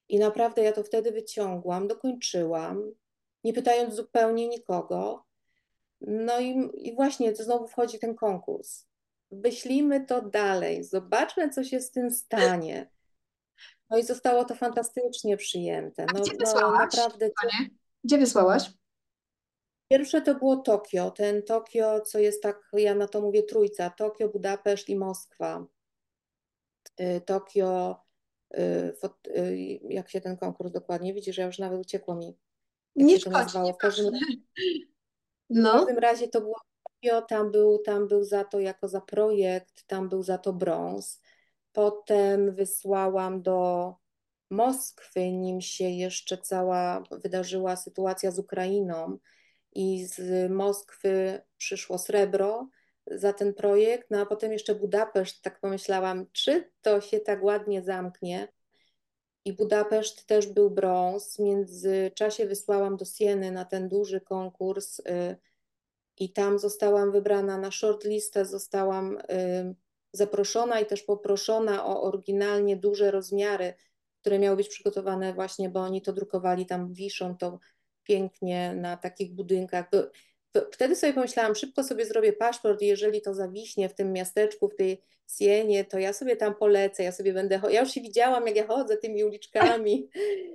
I naprawdę ja to wtedy wyciągłam, dokończyłam, nie pytając zupełnie nikogo. No i, i właśnie znowu wchodzi ten konkurs. Wyślijmy to dalej, zobaczmy, co się z tym stanie. No i zostało to fantastycznie przyjęte. No, gdzie no wysłałaś? naprawdę. Panie? Gdzie wysłałaś? Pierwsze to było Tokio. Ten Tokio, co jest tak, ja na to mówię trójca. Tokio, Budapeszt i Moskwa. Y, Tokio, y, jak się ten konkurs dokładnie, widzisz, że ja już nawet uciekło mi. Jak nie się to nazywało. W każdym, no. w każdym razie to było tam był, tam był za to jako za projekt, tam był za to brąz. Potem wysłałam do Moskwy, nim się jeszcze cała wydarzyła sytuacja z Ukrainą i z Moskwy przyszło srebro za ten projekt, no a potem jeszcze Budapeszt, tak pomyślałam, czy to się tak ładnie zamknie. I Budapeszt też był brąz. W międzyczasie wysłałam do Sieny na ten duży konkurs y, i tam zostałam wybrana na shortlistę, zostałam y, zaproszona i też poproszona o oryginalnie duże rozmiary, które miały być przygotowane właśnie, bo oni to drukowali, tam wiszą to pięknie na takich budynkach. Wtedy sobie pomyślałam, szybko sobie zrobię paszport i jeżeli to zawiśnie w tym miasteczku, w tej Sienie, to ja sobie tam polecę, ja sobie będę, ja już się widziałam, jak ja chodzę tymi uliczkami,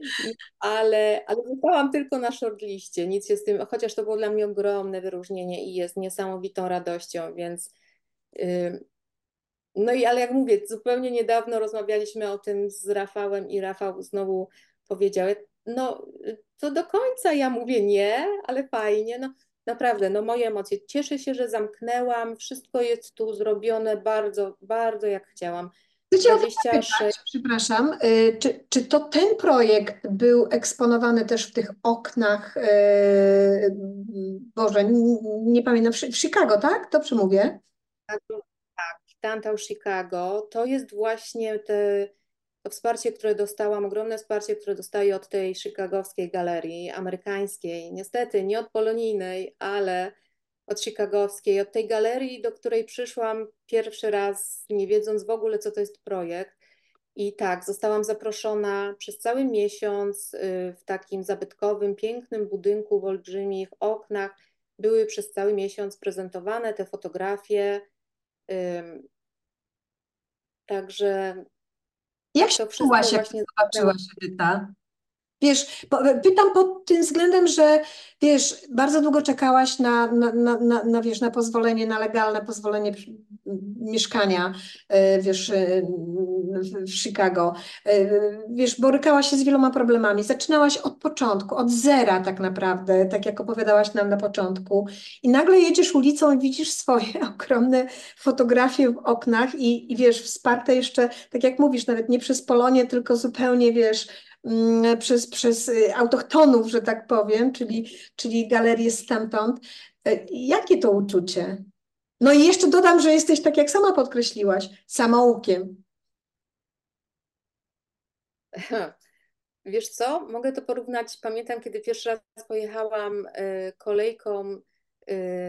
ale, ale zostałam tylko na shortliście, nic się z tym, chociaż to było dla mnie ogromne wyróżnienie i jest niesamowitą radością, więc yy, no i ale jak mówię, zupełnie niedawno rozmawialiśmy o tym z Rafałem i Rafał znowu powiedział, no to do końca ja mówię nie, ale fajnie, no naprawdę, no moje emocje. Cieszę się, że zamknęłam, wszystko jest tu zrobione bardzo, bardzo jak chciałam. Chcę cię o to 26 zapytać, przepraszam, y, czy, czy to ten projekt był eksponowany też w tych oknach, y, Boże, n- nie pamiętam, w Chi- w Chicago, tak? Dobrze mówię? Tak, Downtown Chicago, to jest właśnie te, to wsparcie, które dostałam, ogromne wsparcie, które dostaję od tej chicagowskiej galerii amerykańskiej, niestety nie od polonijnej, ale od chicagowskiej, od tej galerii, do której przyszłam pierwszy raz, nie wiedząc w ogóle, co to jest projekt. I tak, zostałam zaproszona przez cały miesiąc y, w takim zabytkowym, pięknym budynku w olbrzymich oknach. Były przez cały miesiąc prezentowane te fotografie. Także Jak się czułaś, jak zobaczyłaś Edyta? Wiesz, pytam pod tym względem, że wiesz, bardzo długo czekałaś na, na, na, na, na, wiesz, na pozwolenie, na legalne pozwolenie mieszkania, e, wiesz, e, w- Chicago. E, Wiesz, borykałaś się z wieloma problemami. Zaczynałaś od początku, od zera tak naprawdę, tak jak opowiadałaś nam na początku. I nagle jedziesz ulicą i widzisz swoje ogromne fotografie w oknach i, i wiesz, wsparte jeszcze, tak jak mówisz, nawet nie przez Polonię, tylko zupełnie, wiesz, przez, przez y, autochtonów, że tak powiem, czyli, czyli galerię stamtąd. E, Jakie to uczucie? No i jeszcze dodam, że jesteś, tak jak sama podkreśliłaś, samoukiem. Wiesz co, mogę to porównać. Pamiętam, kiedy pierwszy raz pojechałam y, kolejką y,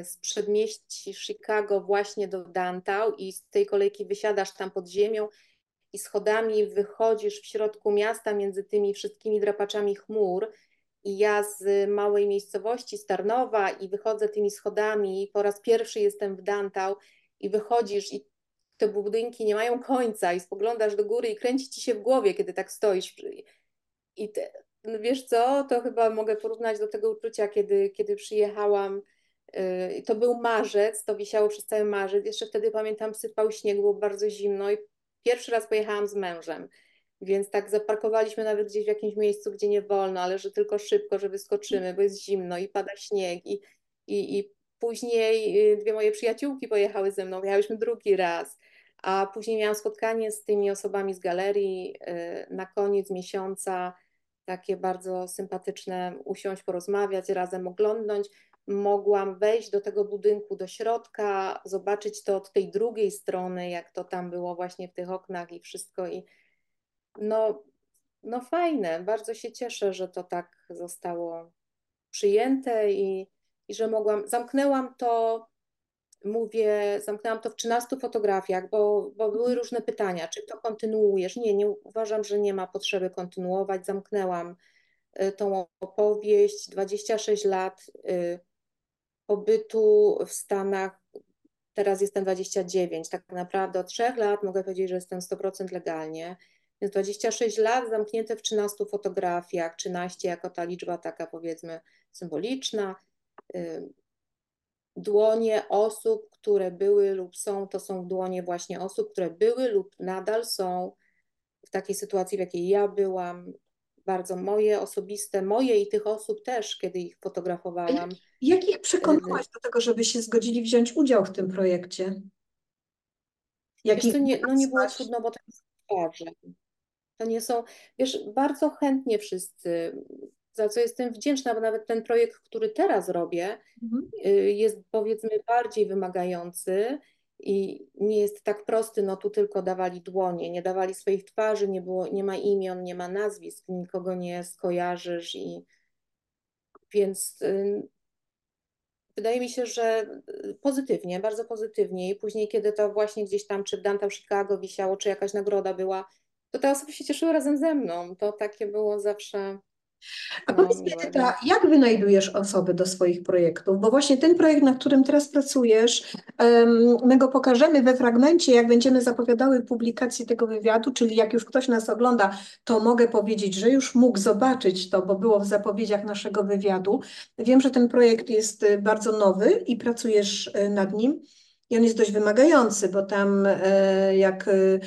z przedmieści Chicago właśnie do downtown i z tej kolejki wysiadasz tam pod ziemią i schodami wychodzisz w środku miasta między tymi wszystkimi drapaczami chmur. I ja z małej miejscowości Starnowa i wychodzę tymi schodami i po raz pierwszy jestem w downtown i wychodzisz i te budynki nie mają końca i spoglądasz do góry i kręci ci się w głowie, kiedy tak stoisz. I te, no wiesz co, to chyba mogę porównać do tego uczucia, kiedy, kiedy przyjechałam. Yy, to był marzec, to wisiało przez cały marzec. Jeszcze wtedy pamiętam, sypał śnieg, było bardzo zimno i pierwszy raz pojechałam z mężem. Więc tak zaparkowaliśmy nawet gdzieś w jakimś miejscu, gdzie nie wolno, ale że tylko szybko, że wyskoczymy, bo jest zimno i pada śnieg. I, i, i później yy, dwie moje przyjaciółki pojechały ze mną, jechałyśmy drugi raz. A później miałam spotkanie z tymi osobami z galerii yy, na koniec miesiąca takie bardzo sympatyczne, usiąść, porozmawiać, razem oglądnąć. Mogłam wejść do tego budynku, do środka, zobaczyć to od tej drugiej strony, jak to tam było właśnie w tych oknach i wszystko. I no, no fajne, bardzo się cieszę, że to tak zostało przyjęte i, i że mogłam, zamknęłam to mówię, zamknęłam to w 13 fotografiach, bo, bo były różne pytania, czy to kontynuujesz? Nie, nie uważam, że nie ma potrzeby kontynuować. Zamknęłam y, tą opowieść, 26 lat y, pobytu w Stanach, teraz jestem 29, tak naprawdę od 3 lat mogę powiedzieć, że jestem 100% legalnie, więc 26 lat zamknięte w 13 fotografiach, 13 jako ta liczba taka powiedzmy symboliczna, dłonie osób, które były lub są, to są dłonie właśnie osób, które były lub nadal są w takiej sytuacji, w jakiej ja byłam. Bardzo moje osobiste, moje i tych osób też, kiedy ich fotografowałam. Jak ich przekonałaś do tego, żeby się zgodzili wziąć udział w tym projekcie? Jak Wiesz, to nie, no nie było trudno, bo to jest twarze. To nie są, wiesz, bardzo chętnie wszyscy, za co jestem wdzięczna, bo nawet ten projekt, który teraz robię, Mhm. y, jest powiedzmy bardziej wymagający i nie jest tak prosty, no tu tylko dawali dłonie, nie dawali swoich twarzy, nie było, nie ma imion, nie ma nazwisk, nikogo nie skojarzysz i więc y, wydaje mi się, że y, pozytywnie, bardzo pozytywnie. I później, kiedy to właśnie gdzieś tam, czy w Downtown Chicago wisiało, czy jakaś nagroda była, to te osoby się cieszyły razem ze mną, to takie było zawsze A no, powiedz mi, miłe, Edyta, więc... jak wynajdujesz osoby do swoich projektów? Bo właśnie ten projekt, nad którym teraz pracujesz, my go pokażemy we fragmencie, jak będziemy zapowiadały publikację tego wywiadu, czyli jak już ktoś nas ogląda, to mogę powiedzieć, że już mógł zobaczyć to, bo było w zapowiedziach naszego wywiadu. Wiem, że ten projekt jest y, bardzo nowy i pracujesz y, nad nim. I on jest dość wymagający, bo tam e, jak y,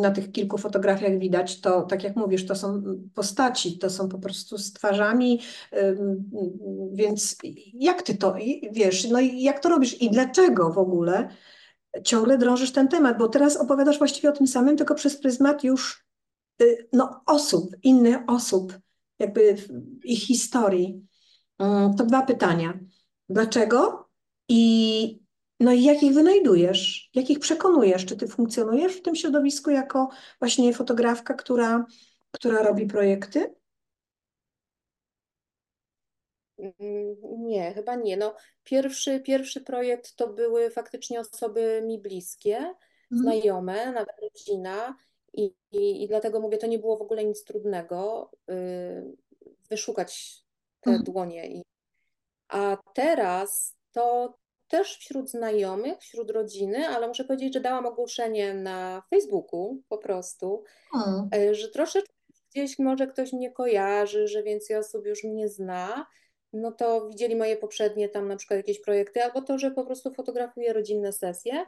na tych kilku fotografiach widać, to tak jak mówisz, to są postaci, to są po prostu z twarzami, ym, więc jak ty to, wiesz, no i jak to robisz i dlaczego w ogóle ciągle drążysz ten temat, bo teraz opowiadasz właściwie o tym samym, tylko przez pryzmat już no, osób, innych osób, jakby ich historii. Mm, to dwa pytania. Dlaczego? I, no i jak ich wynajdujesz? Jak ich przekonujesz? Czy ty funkcjonujesz w tym środowisku jako właśnie fotografka, która, która robi projekty? Mm, Nie, chyba nie. No, pierwszy, pierwszy projekt to były faktycznie osoby mi bliskie, Mhm. znajome, nawet rodzina i, i, i dlatego mówię, to nie było w ogóle nic trudnego y, wyszukać te Mhm. dłonie. I, a teraz to też wśród znajomych, wśród rodziny, ale muszę powiedzieć, że dałam ogłoszenie na Facebooku po prostu, y, że troszeczkę gdzieś może ktoś mnie kojarzy, że więcej osób już mnie zna. No to widzieli moje poprzednie tam na przykład jakieś projekty, albo to, że po prostu fotografuję rodzinne sesje.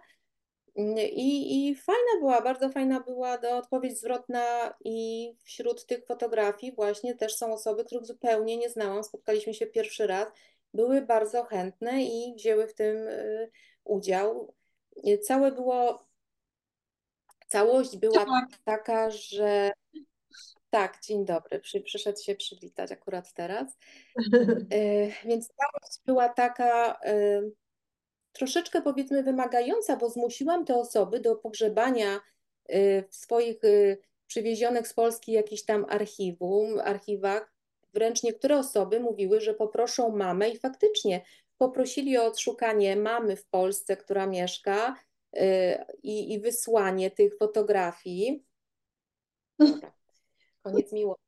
I, I fajna była, bardzo fajna była do odpowiedź zwrotna i wśród tych fotografii właśnie też są osoby, których zupełnie nie znałam, spotkaliśmy się pierwszy raz, były bardzo chętne i wzięły w tym y, udział. Y, Całe było, całość była tak. taka, że tak, dzień dobry, Przy, przyszedł się przywitać akurat teraz. Y, Więc całość była taka troszeczkę powiedzmy wymagająca, bo zmusiłam te osoby do pogrzebania w swoich przywiezionych z Polski jakichś tam archiwum, archiwach. Wręcz niektóre osoby mówiły, że poproszą mamę i faktycznie poprosili o odszukanie mamy w Polsce, która mieszka y, i, i wysłanie tych fotografii. Dobra, koniec miło.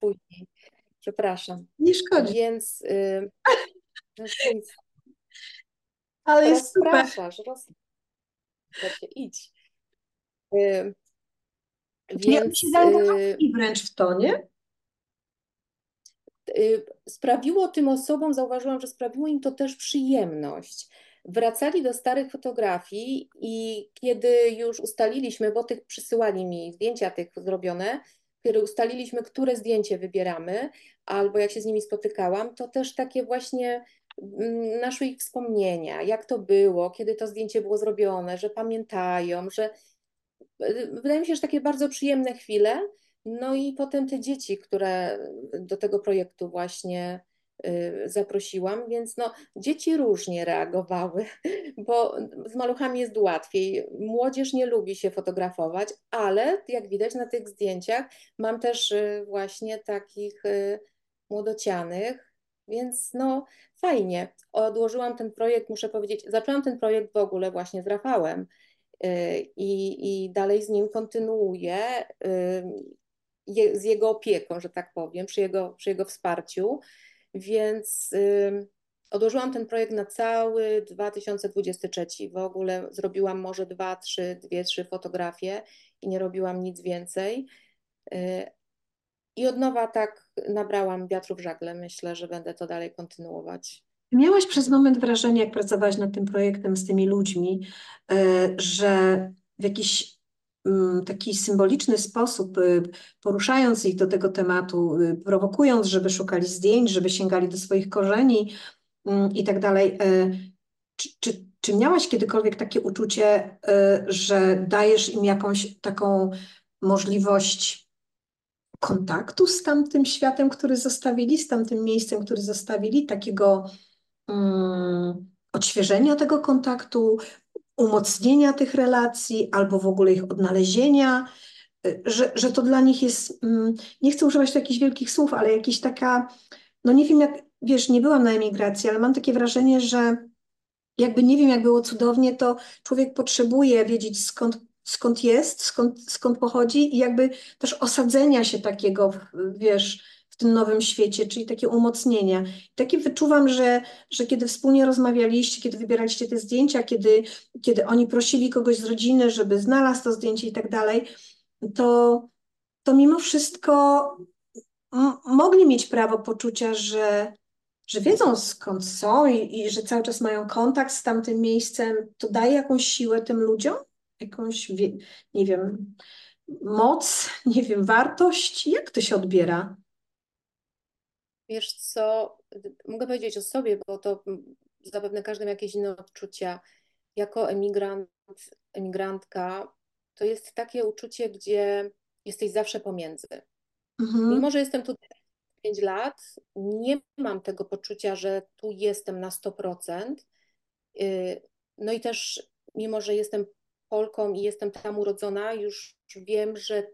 Później, przepraszam. Nie szkodzi, Więc y, ale jest super. się, idź. Y, Nie, oni się Więc zaangażowali wręcz w to, nie? Y, sprawiło tym osobom, zauważyłam, że sprawiło im to też przyjemność. Wracali do starych fotografii i kiedy już ustaliliśmy, bo tych przysyłali mi zdjęcia tych zrobione, kiedy ustaliliśmy, które zdjęcie wybieramy, albo jak się z nimi spotykałam, to też takie właśnie mm, naszły ich wspomnienia, jak to było, kiedy to zdjęcie było zrobione, że pamiętają, że Wydaje mi się, że takie bardzo przyjemne chwile. No i potem te dzieci, które do tego projektu właśnie y, zaprosiłam, więc no, dzieci różnie reagowały, bo z maluchami jest łatwiej. Młodzież nie lubi się fotografować, ale jak widać na tych zdjęciach, mam też y, właśnie takich y, młodocianych, więc no fajnie. Odłożyłam ten projekt, muszę powiedzieć, zaczęłam ten projekt w ogóle właśnie z Rafałem i, i dalej z nim kontynuuję y, z jego opieką, że tak powiem, przy jego, przy jego wsparciu. Więc y, odłożyłam ten projekt na cały 2023. W ogóle zrobiłam może dwa, trzy, dwie, trzy fotografie i nie robiłam nic więcej. I od nowa tak nabrałam wiatru w żagle. Myślę, że będę to dalej kontynuować. Miałaś przez moment wrażenie, jak pracowałaś nad tym projektem z tymi ludźmi, e, że w jakiś taki symboliczny sposób, y, poruszając ich do tego tematu, y, prowokując, żeby szukali zdjęć, żeby sięgali do swoich korzeni i tak dalej, czy, czy, czy miałaś kiedykolwiek takie uczucie, że dajesz im jakąś taką możliwość kontaktu z tamtym światem, który zostawili, z tamtym miejscem, który zostawili, takiego mm, odświeżenia tego kontaktu, umocnienia tych relacji albo w ogóle ich odnalezienia, y, że, że to dla nich jest, mm, nie chcę używać jakichś wielkich słów, ale jakiś taka, no nie wiem jak, wiesz, nie byłam na emigracji, ale mam takie wrażenie, że jakby nie wiem jak było cudownie, to człowiek potrzebuje wiedzieć skąd, skąd jest, skąd, skąd pochodzi i jakby też osadzenia się takiego, wiesz, w tym nowym świecie, czyli takie umocnienia. Takie wyczuwam, że, że kiedy wspólnie rozmawialiście, kiedy wybieraliście te zdjęcia, kiedy, kiedy oni prosili kogoś z rodziny, żeby znalazł to zdjęcie i tak dalej, to, to mimo wszystko mogli mieć prawo poczucia, że, że wiedzą skąd są i, i że cały czas mają kontakt z tamtym miejscem. To daje jakąś siłę tym ludziom? Jakąś, nie wiem, moc, nie wiem, wartość? Jak to się odbiera? Wiesz co, mogę powiedzieć o sobie, bo to zapewne każdy ma jakieś inne odczucia. jako emigrant, emigrantka to jest takie uczucie, gdzie jesteś zawsze pomiędzy. Mhm. Mimo, że jestem tutaj 5 lat, nie mam tego poczucia, że tu jestem na 100%. Y, no i też, mimo że jestem Polką i jestem tam urodzona, już wiem, że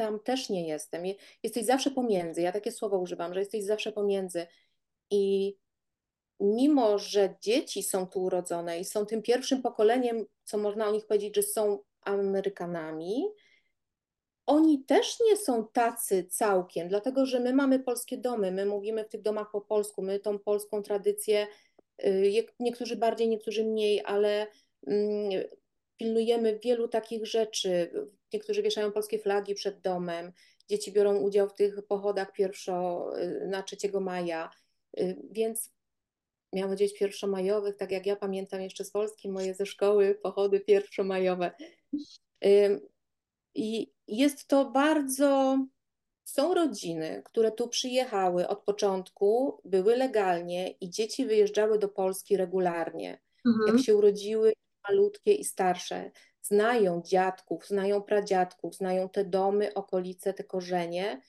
tam też nie jestem. Jesteś zawsze pomiędzy. Ja takie słowo używam, że jesteś zawsze pomiędzy. I mimo, że dzieci są tu urodzone i są tym pierwszym pokoleniem, co można o nich powiedzieć, że są Amerykanami, oni też nie są tacy całkiem, dlatego że my mamy polskie domy, my mówimy w tych domach po polsku, my tą polską tradycję, y, niektórzy bardziej, niektórzy mniej, ale mm, pilnujemy wielu takich rzeczy. Niektórzy wieszają polskie flagi przed domem, dzieci biorą udział w tych pochodach pierwszo y, na 3 maja, y, więc miałam dzieci pierwszomajowych, tak jak ja pamiętam jeszcze z Polski, moje ze szkoły pochody pierwszomajowe. I jest to bardzo. Są rodziny, które tu przyjechały od początku, były legalnie i dzieci wyjeżdżały do Polski regularnie. Mhm. Jak się urodziły malutkie i starsze, znają dziadków, znają pradziadków, znają te domy, okolice, te korzenie.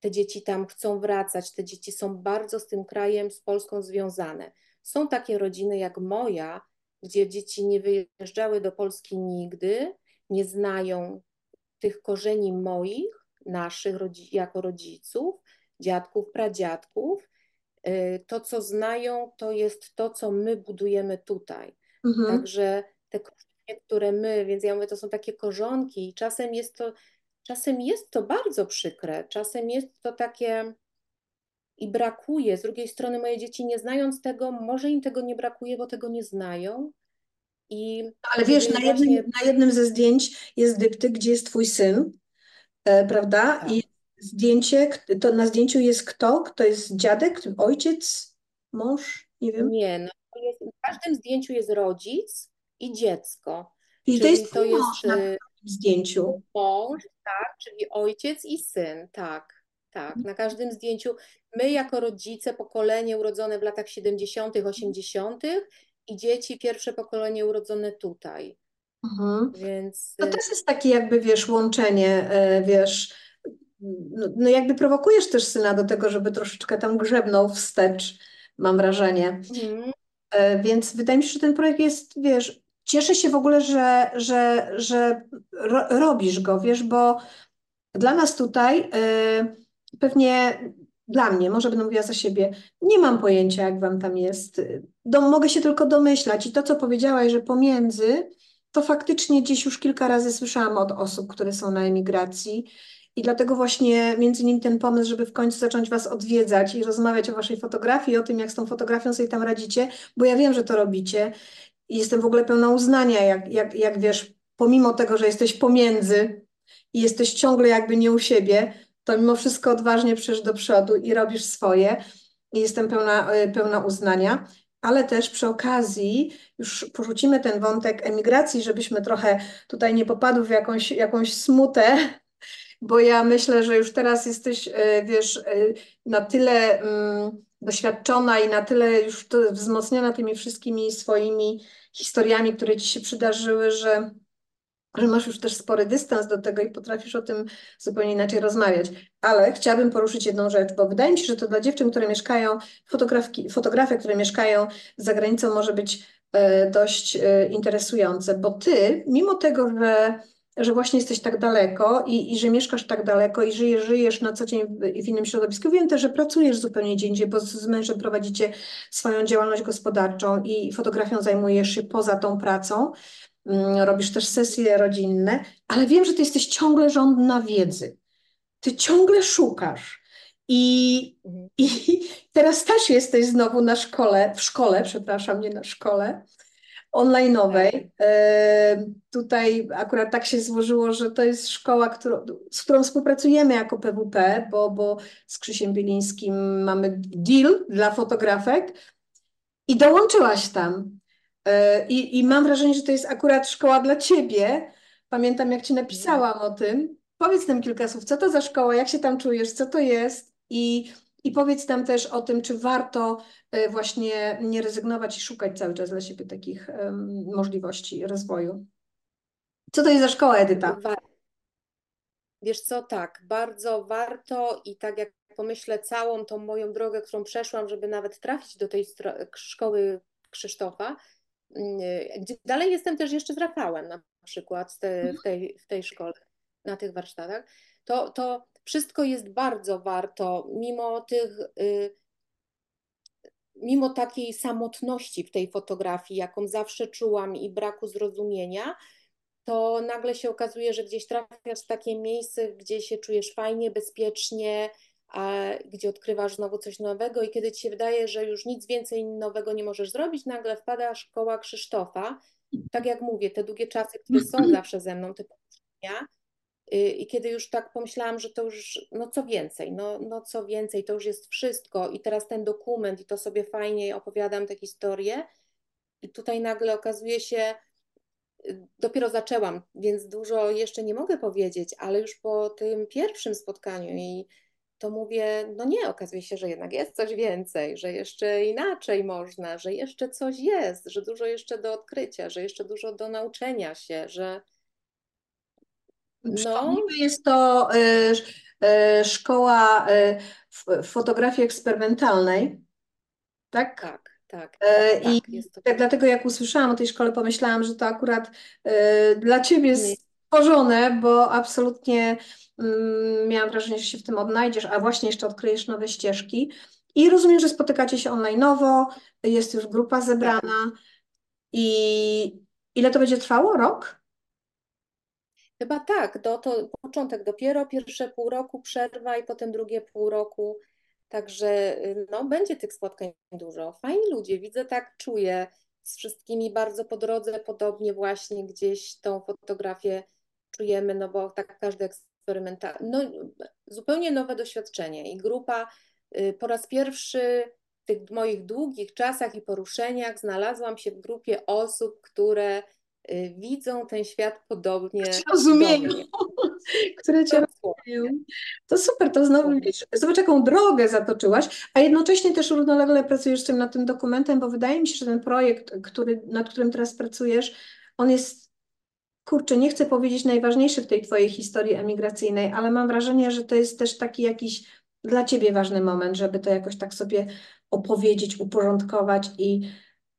Te dzieci tam chcą wracać, te dzieci są bardzo z tym krajem, z Polską związane. Są takie rodziny jak moja, gdzie dzieci nie wyjeżdżały do Polski nigdy, nie znają tych korzeni moich, naszych jako rodziców, dziadków, pradziadków. Y, to, co znają, to jest to, co my budujemy tutaj. Mhm. Także te które my, więc ja mówię, to są takie korzonki i czasem jest to, czasem jest to bardzo przykre, czasem jest to takie i brakuje. Z drugiej strony moje dzieci nie znając tego, może im tego nie brakuje, bo tego nie znają, i Ale wiesz, na jednym, właśnie... na jednym ze zdjęć jest dyptyk, gdzie jest twój syn, e, prawda? Tak. I zdjęcie, to na zdjęciu jest kto? Kto jest dziadek, ojciec, mąż? Nie wiem. Nie, no, jest, w każdym zdjęciu jest rodzic i dziecko. I to jest, to jest na e, zdjęciu. Mąż, tak, czyli ojciec i syn, tak. Tak, na każdym zdjęciu my jako rodzice, pokolenie urodzone w latach 70., 80., i dzieci pierwsze pokolenie urodzone tutaj. Mhm. Więc... To też jest takie jakby, wiesz, łączenie, e, wiesz, no, no jakby prowokujesz też syna do tego, żeby troszeczkę tam grzebnął wstecz, mam wrażenie. Mhm. E, więc wydaje mi się, że ten projekt jest, wiesz, cieszę się w ogóle, że, że, że ro, robisz go, wiesz, bo dla nas tutaj y, pewnie dla mnie, może będę mówiła za siebie, nie mam pojęcia, jak wam tam jest. Do, mogę się tylko domyślać. I to, co powiedziałaś, że pomiędzy, to faktycznie gdzieś już kilka razy słyszałam od osób, które są na emigracji. I dlatego właśnie między innymi ten pomysł, żeby w końcu zacząć Was odwiedzać i rozmawiać o Waszej fotografii, o tym, jak z tą fotografią sobie tam radzicie, bo ja wiem, że to robicie. I jestem w ogóle pełna uznania, jak, jak, jak wiesz, pomimo tego, że jesteś pomiędzy i jesteś ciągle jakby nie u siebie, to mimo wszystko odważnie przesz do przodu i robisz swoje. I jestem pełna, e, pełna uznania, ale też przy okazji już porzucimy ten wątek emigracji, żebyśmy trochę tutaj nie popadły w jakąś, jakąś smutę, bo ja myślę, że już teraz jesteś, e, wiesz, e, na tyle mm, doświadczona i na tyle już wzmocniona tymi wszystkimi swoimi historiami, które ci się przydarzyły, że że masz już też spory dystans do tego i potrafisz o tym zupełnie inaczej rozmawiać. Ale chciałabym poruszyć jedną rzecz, bo wydaje mi się, że to dla dziewczyn, które mieszkają, fotografki, fotografie, które mieszkają za granicą, może być e, dość e, interesujące, bo ty, mimo tego, że, że właśnie jesteś tak daleko i, i że mieszkasz tak daleko i żyjesz, żyjesz na co dzień w, w innym środowisku, wiem też, że pracujesz zupełnie gdzie indziej, bo z mężem prowadzicie swoją działalność gospodarczą i fotografią zajmujesz się poza tą pracą. Mm, robisz też sesje rodzinne, ale wiem, że ty jesteś ciągle żądna wiedzy. Ty ciągle szukasz. I, mhm. I teraz też jesteś znowu na szkole, w szkole, przepraszam, nie na szkole online'owej. E, tutaj akurat tak się złożyło, że to jest szkoła, którą, z którą współpracujemy jako PWP, bo, bo z Krzysiem Bielińskim mamy deal dla fotografek i dołączyłaś tam. E, I, I mam wrażenie, że to jest akurat szkoła dla ciebie. Pamiętam, jak ci napisałam o tym. Powiedz nam kilka słów, co to za szkoła, jak się tam czujesz, co to jest i I powiedz nam też o tym, czy warto y, właśnie nie rezygnować i szukać cały czas dla siebie takich możliwości rozwoju. Co to jest za szkoła, Edyta? Wiesz co, tak, bardzo warto i tak jak pomyślę całą tą moją drogę, którą przeszłam, żeby nawet trafić do tej szkoły Krzysztofa, mm, gdzie dalej jestem też jeszcze z Rafałem na przykład w, tej, w tej szkole, na tych warsztatach, to, to wszystko jest bardzo warto, mimo tych, y, mimo takiej samotności w tej fotografii, jaką zawsze czułam i braku zrozumienia, to nagle się okazuje, że gdzieś trafiasz w takie miejsce, gdzie się czujesz fajnie, bezpiecznie, a gdzie odkrywasz znowu coś nowego i kiedy ci się wydaje, że już nic więcej nowego nie możesz zrobić, nagle wpada szkoła Krzysztofa. Tak jak mówię, te długie czasy, które są zawsze ze mną, te pouczenia, y, i kiedy już tak pomyślałam, że to już, no co więcej, no, no co więcej, to już jest wszystko i teraz ten dokument i to sobie fajnie opowiadam te historie i tutaj nagle okazuje się, dopiero zaczęłam, więc dużo jeszcze nie mogę powiedzieć, ale już po tym pierwszym spotkaniu i to mówię, no nie, okazuje się, że jednak jest coś więcej, że jeszcze inaczej można, że jeszcze coś jest, że dużo jeszcze do odkrycia, że jeszcze dużo do nauczenia się, że no. Jest to y, y, szkoła y, fotografii eksperymentalnej, tak? Tak. Tak, e, I tak, tak, dlatego jak usłyszałam o tej szkole, pomyślałam, że to akurat dla Ciebie jest stworzone, bo absolutnie mm, miałam wrażenie, że się w tym odnajdziesz, a właśnie jeszcze odkryjesz nowe ścieżki. I rozumiem, że spotykacie się online'owo, jest już grupa zebrana. Tak. I ile to będzie trwało? Rok? Chyba tak, do, to początek dopiero, pierwsze pół roku przerwa i potem drugie pół roku Także y, no, będzie tych spotkań dużo. Fajni ludzie, widzę tak, czuję z wszystkimi bardzo po drodze, podobnie właśnie gdzieś tą fotografię czujemy, no bo tak każdy eksperymentalny, no zupełnie nowe doświadczenie i grupa y, po raz pierwszy w tych moich długich czasach i poruszeniach znalazłam się w grupie osób, które widzą ten świat podobnie. Rozumieją które cię rozwijają. To super, to znowu wiesz, zobacz jaką drogę zatoczyłaś, a jednocześnie też równolegle pracujesz z tym nad tym dokumentem, bo wydaje mi się, że ten projekt, który, nad którym teraz pracujesz, on jest, kurczę, nie chcę powiedzieć najważniejszy w tej twojej historii emigracyjnej, ale mam wrażenie, że to jest też taki jakiś dla ciebie ważny moment, żeby to jakoś tak sobie opowiedzieć, uporządkować i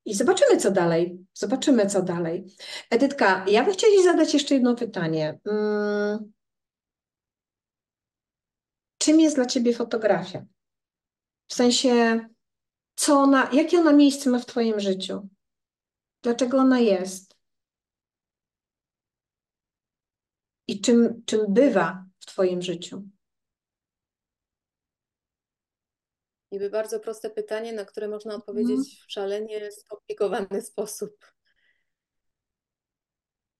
i zobaczymy, co dalej. Zobaczymy, co dalej. Edytka, ja bym chciała Ci zadać jeszcze jedno pytanie. Hmm. Czym jest dla Ciebie fotografia? W sensie, co ona, jakie ona miejsce ma w Twoim życiu? Dlaczego ona jest? I czym, czym bywa w Twoim życiu? Niby bardzo proste pytanie, na które można odpowiedzieć mhm. w szalenie skomplikowany sposób.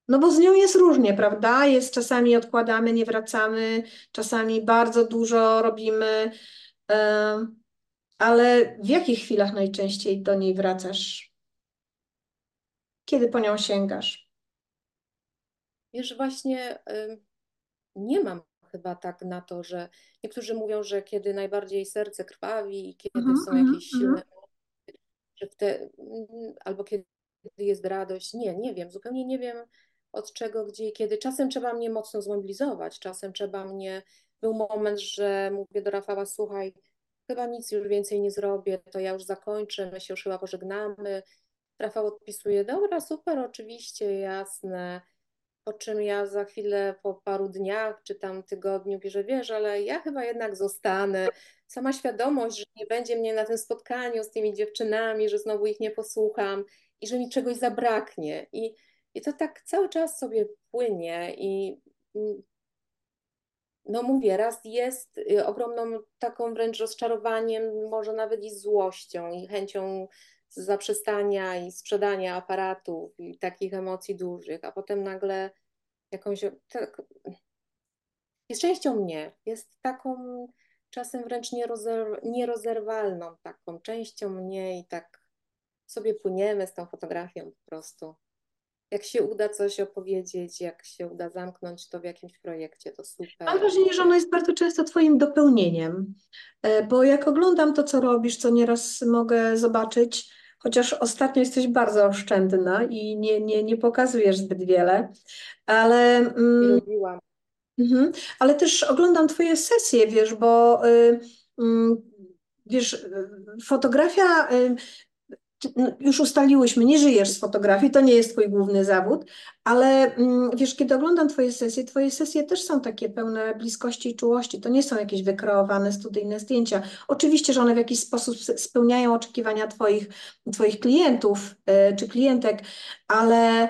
No bo z nią jest różnie, prawda? Jest czasami odkładamy, nie wracamy, czasami bardzo dużo robimy, ale w jakich chwilach najczęściej do niej wracasz? Kiedy po nią sięgasz? Wiesz, właśnie nie mam chyba tak na to, że niektórzy mówią, że kiedy najbardziej serce krwawi i kiedy mm -hmm, są jakieś mm -hmm. silne że te, albo kiedy jest radość. Nie, nie wiem, zupełnie nie wiem od czego, gdzie i kiedy. Czasem trzeba mnie mocno zmobilizować, czasem trzeba mnie, był moment, że mówię do Rafała, słuchaj, chyba nic już więcej nie zrobię, to ja już zakończę, my się już chyba pożegnamy. Rafał odpisuje, dobra, super, oczywiście, jasne. Po czym ja za chwilę, po paru dniach czy tam tygodniu, bierze, wiesz, ale ja chyba jednak zostanę. Sama świadomość, że nie będzie mnie na tym spotkaniu z tymi dziewczynami, że znowu ich nie posłucham i że mi czegoś zabraknie. I, i to tak cały czas sobie płynie i mm, no mówię, raz jest y, ogromną taką wręcz rozczarowaniem, może nawet i złością i chęcią zaprzestania i sprzedania aparatów i takich emocji dużych, a potem nagle jakąś. Tak, jest częścią mnie, jest taką czasem wręcz nierozerwalną taką częścią mnie i tak sobie płyniemy z tą fotografią po prostu. jak się uda coś opowiedzieć, jak się uda zamknąć to w jakimś projekcie, to super. Mam wrażenie, że ono jest bardzo często Twoim dopełnieniem, e, bo jak oglądam to, co robisz, co nieraz mogę zobaczyć, chociaż ostatnio jesteś bardzo oszczędna i nie, nie, nie pokazujesz zbyt wiele, ale, mm, lubiłam. mhm, ale też oglądam Twoje sesje, wiesz, bo y, mm, wiesz, y, fotografia y, już ustaliłyśmy, nie żyjesz z fotografii, to nie jest twój główny zawód, ale mm, wiesz, kiedy oglądam twoje sesje, twoje sesje też są takie pełne bliskości i czułości. To nie są jakieś wykreowane studyjne zdjęcia. Oczywiście, że one w jakiś sposób spełniają oczekiwania twoich, twoich klientów y, czy klientek, ale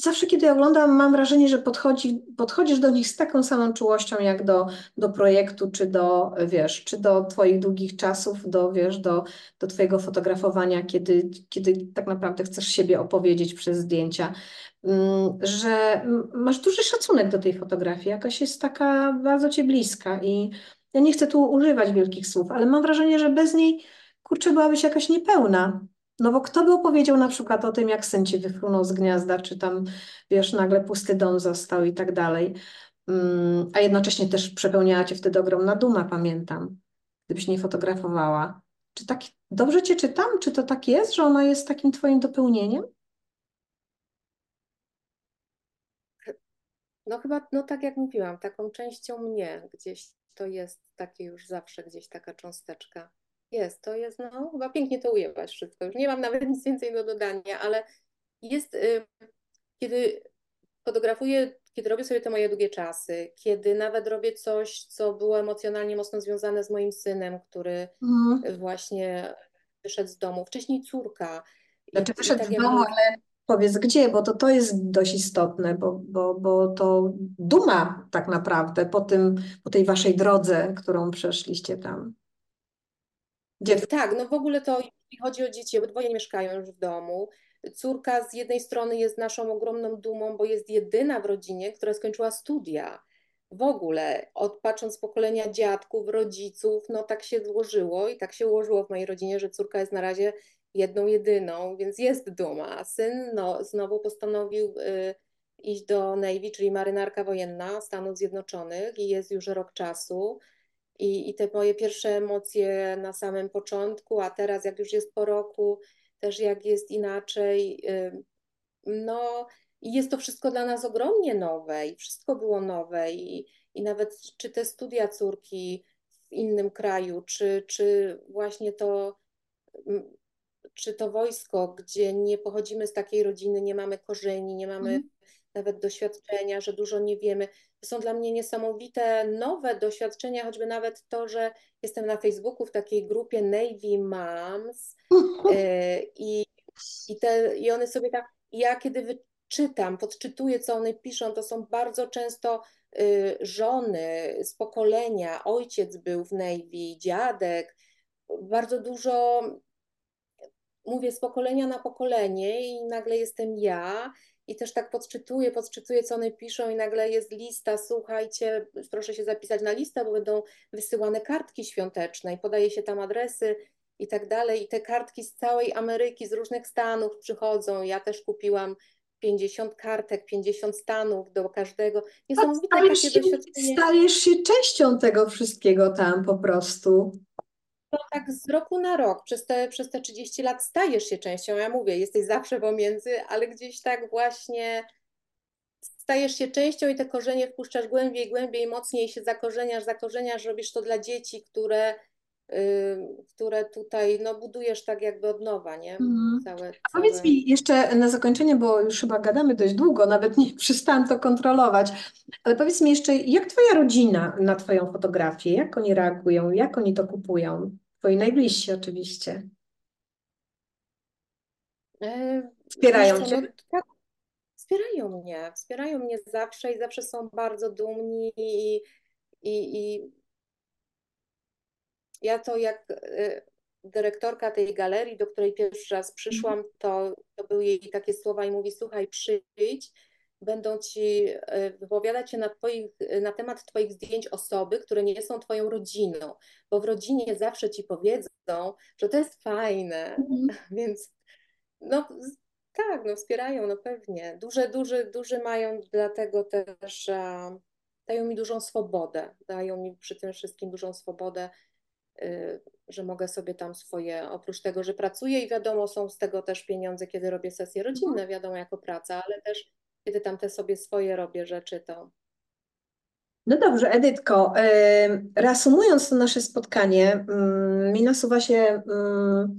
zawsze, kiedy oglądam, mam wrażenie, że podchodzi, podchodzisz do nich z taką samą czułością, jak do, do projektu, czy do, wiesz, czy do twoich długich czasów, do, wiesz, do, do twojego fotografowania, kiedy, kiedy tak naprawdę chcesz siebie opowiedzieć przez zdjęcia, mm, że masz duży szacunek do tej fotografii, jakaś jest taka bardzo ci bliska i ja nie chcę tu używać wielkich słów, ale mam wrażenie, że bez niej, kurczę, byłabyś jakaś niepełna. No bo kto by opowiedział na przykład o tym, jak syn ci wyfrunął z gniazda, czy tam, wiesz, nagle pusty dom został i tak dalej. Mm, a jednocześnie też przepełniała cię wtedy ogromna duma, pamiętam, gdybyś nie fotografowała. Czy tak dobrze cię czytam? Czy to tak jest, że ona jest takim twoim dopełnieniem? No chyba, no tak jak mówiłam, taką częścią mnie gdzieś to jest takie już zawsze gdzieś taka cząsteczka. Jest, to jest, no chyba pięknie to ujęłaś wszystko. Już nie mam nawet nic więcej do dodania, ale jest, y, kiedy fotografuję, kiedy robię sobie te moje długie czasy, kiedy nawet robię coś, co było emocjonalnie mocno związane z moim synem, który Mhm. właśnie wyszedł z domu, wcześniej córka. Znaczy wyszedł tak z domu, mówię, ale powiedz gdzie, bo to, to jest dość istotne, bo, bo, bo to duma tak naprawdę po tym, po tej waszej drodze, którą przeszliście tam. Gdzie Tak, no w ogóle to jeśli chodzi o dzieci, obydwoje mieszkają już w domu. Córka z jednej strony jest naszą ogromną dumą, bo jest jedyna w rodzinie, która skończyła studia. W ogóle, od patrząc z pokolenia dziadków, rodziców, no tak się złożyło i tak się ułożyło w mojej rodzinie, że córka jest na razie jedną, jedyną, więc jest duma. Syn no, znowu postanowił y, iść do Navy, czyli marynarka wojenna Stanów Zjednoczonych i jest już rok czasu. I, I te moje pierwsze emocje na samym początku, a teraz jak już jest po roku, też jak jest inaczej. No jest to wszystko dla nas ogromnie nowe i wszystko było nowe i, i nawet czy te studia córki w innym kraju, czy, czy właśnie to, czy to wojsko, gdzie nie pochodzimy z takiej rodziny, nie mamy korzeni, nie mamy Mhm. Nawet doświadczenia, że dużo nie wiemy. To są dla mnie niesamowite nowe doświadczenia, choćby nawet to, że jestem na Facebooku w takiej grupie Navy Moms yy, i, i, te, i one sobie tak, ja kiedy wyczytam, podczytuję, co one piszą, to są bardzo często y, żony z pokolenia, ojciec był w Navy, dziadek, bardzo dużo mówię z pokolenia na pokolenie i nagle jestem ja i też tak podczytuję, podczytuję, co one piszą i nagle jest lista, słuchajcie, proszę się zapisać na listę, bo będą wysyłane kartki świąteczne i podaje się tam adresy i tak dalej i te kartki z całej Ameryki, z różnych stanów przychodzą. Ja też kupiłam 50 kartek, 50 stanów do każdego. Niesamowite Stajesz takie się, doświadczenie. stajesz się częścią tego wszystkiego tam po prostu. No tak z roku na rok, przez te, przez te 30 lat stajesz się częścią, ja mówię, jesteś zawsze pomiędzy, ale gdzieś tak właśnie stajesz się częścią i te korzenie wpuszczasz głębiej, głębiej, mocniej się zakorzeniasz, zakorzeniasz, robisz to dla dzieci, które, które tutaj no, budujesz tak jakby od nowa, nie? Mhm. Całe, A powiedz całe... mi jeszcze na zakończenie, bo już chyba gadamy dość długo, nawet nie przestałam to kontrolować, ale powiedz mi jeszcze, jak twoja rodzina na twoją fotografię, jak oni reagują, jak oni to kupują? Twoi najbliżsi oczywiście. E, Wspierają cię? no, tak, wspierają mnie, wspierają mnie zawsze i zawsze są bardzo dumni i, i, i ja to jak y, dyrektorka tej galerii, do której pierwszy raz przyszłam, to, to były jej takie słowa i mówi, słuchaj, przyjdź, będą ci y, wypowiadać się na, twoich, na temat twoich zdjęć osoby, które nie są twoją rodziną, bo w rodzinie zawsze ci powiedzą, że to jest fajne, Mhm. więc no tak, no wspierają, no pewnie. Duże, duże, duże mają dlatego też, że dają mi dużą swobodę. Dają mi przy tym wszystkim dużą swobodę, że mogę sobie tam swoje, oprócz tego, że pracuję i wiadomo, są z tego też pieniądze, kiedy robię sesje rodzinne, wiadomo, jako praca, ale też kiedy tam te sobie swoje robię rzeczy, to No dobrze, Edytko, reasumując to nasze spotkanie, mm, mi nasuwa się mm,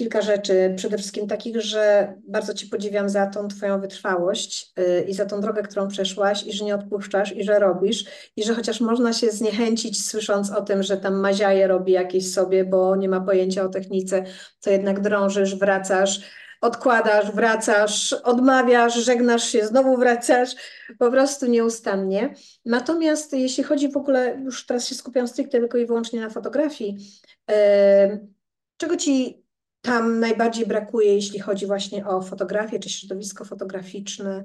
kilka rzeczy. Przede wszystkim takich, że bardzo Cię podziwiam za tą Twoją wytrwałość y, i za tą drogę, którą przeszłaś, i że nie odpuszczasz, i że robisz, i że chociaż można się zniechęcić, słysząc o tym, że tam maziaje robi jakieś sobie, bo nie ma pojęcia o technice, to jednak drążysz, wracasz odkładasz, wracasz, odmawiasz, żegnasz się, znowu wracasz, po prostu nieustannie. Natomiast jeśli chodzi w ogóle, już teraz się skupiam stricte tylko i wyłącznie na fotografii, e, czego Ci tam najbardziej brakuje, jeśli chodzi właśnie o fotografię czy środowisko fotograficzne?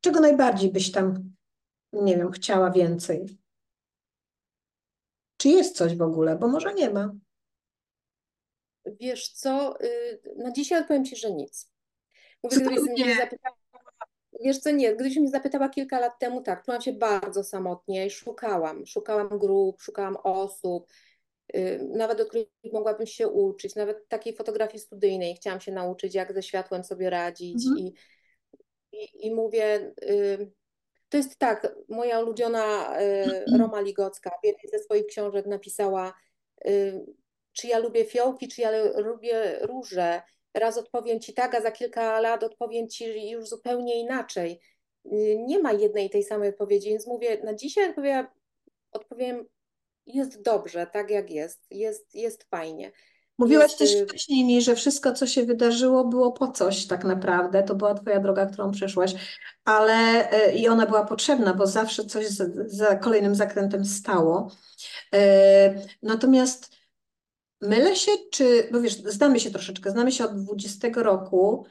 Czego najbardziej byś tam, nie wiem, chciała więcej? Czy jest coś w ogóle? Bo może nie ma. Wiesz co, y, na dzisiaj odpowiem Ci, że nic. Mówię, gdybyś mnie zapytała, wiesz co, nie, gdybyś mnie zapytała kilka lat temu, tak, czułam się bardzo samotnie i szukałam, szukałam grup, szukałam osób, nawet do których mogłabym się uczyć, nawet takiej fotografii studyjnej chciałam się nauczyć, jak ze światłem sobie radzić mhm. i, i, i, mówię, y, to jest tak, moja ulubiona Roma Ligocka w jednej ze swoich książek napisała czy ja lubię fiołki, czy ja lubię róże. Raz odpowiem ci tak, a za kilka lat odpowiem ci już zupełnie inaczej. Nie ma jednej tej samej odpowiedzi, więc mówię, na dzisiaj odpowiem, odpowiem jest dobrze, tak jak jest, jest, jest fajnie. Mówiłaś jest... też y, wcześniej mi, że wszystko, co się wydarzyło, było po coś tak naprawdę. To była Twoja droga, którą przeszłaś, ale y, i ona była potrzebna, bo zawsze coś za, za kolejnym zakrętem stało. Y, natomiast Mylę się, czy, bo wiesz, znamy się troszeczkę, znamy się od 20 roku.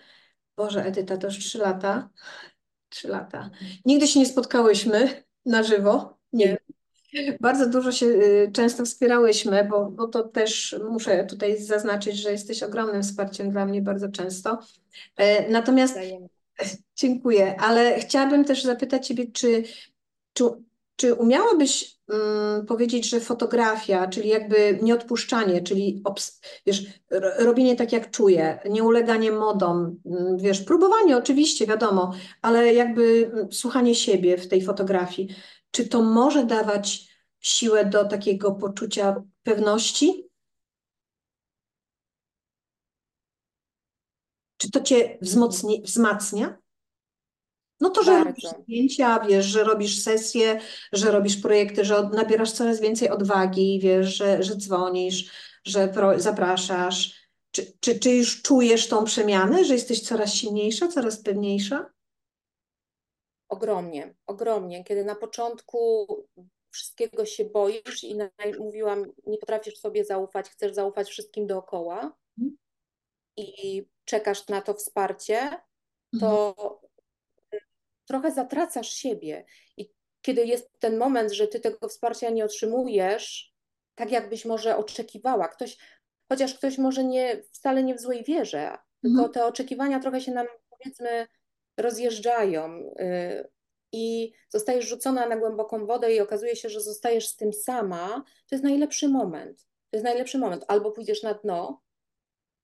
Boże, Edyta, to już 3 lata. 3 lata. Nigdy się nie spotkałyśmy na żywo. Nie. Bardzo dużo się y, często wspierałyśmy, bo, bo to też muszę tutaj zaznaczyć, że jesteś ogromnym wsparciem dla mnie bardzo często. E, natomiast dziękuję, ale chciałabym też zapytać Ciebie, czy, czy, czy umiałabyś um, powiedzieć, że fotografia, czyli jakby nieodpuszczanie, czyli wiesz, robienie tak jak czuję, nieuleganie modom, um, wiesz, próbowanie oczywiście, wiadomo, ale jakby um, słuchanie siebie w tej fotografii, czy to może dawać siłę do takiego poczucia pewności? Czy to cię wzmocni, wzmacnia? No to, że Bardzo. robisz zdjęcia, wiesz, że robisz sesje, że robisz projekty, że nabierasz coraz więcej odwagi, wiesz, że, że dzwonisz, że zapraszasz. Czy, czy, czy już czujesz tą przemianę, że jesteś coraz silniejsza, coraz pewniejsza? Ogromnie, ogromnie. Kiedy na początku wszystkiego się boisz i mówiłam, nie potrafisz sobie zaufać, chcesz zaufać wszystkim dookoła mhm. i czekasz na to wsparcie, to mhm trochę zatracasz siebie. I kiedy jest ten moment, że ty tego wsparcia nie otrzymujesz, tak jakbyś może oczekiwała, ktoś, chociaż ktoś może nie, wcale nie w złej wierze, mhm. tylko te oczekiwania trochę się nam, powiedzmy, rozjeżdżają y, i zostajesz rzucona na głęboką wodę i okazuje się, że zostajesz z tym sama, to jest najlepszy moment. To jest najlepszy moment. Albo pójdziesz na dno,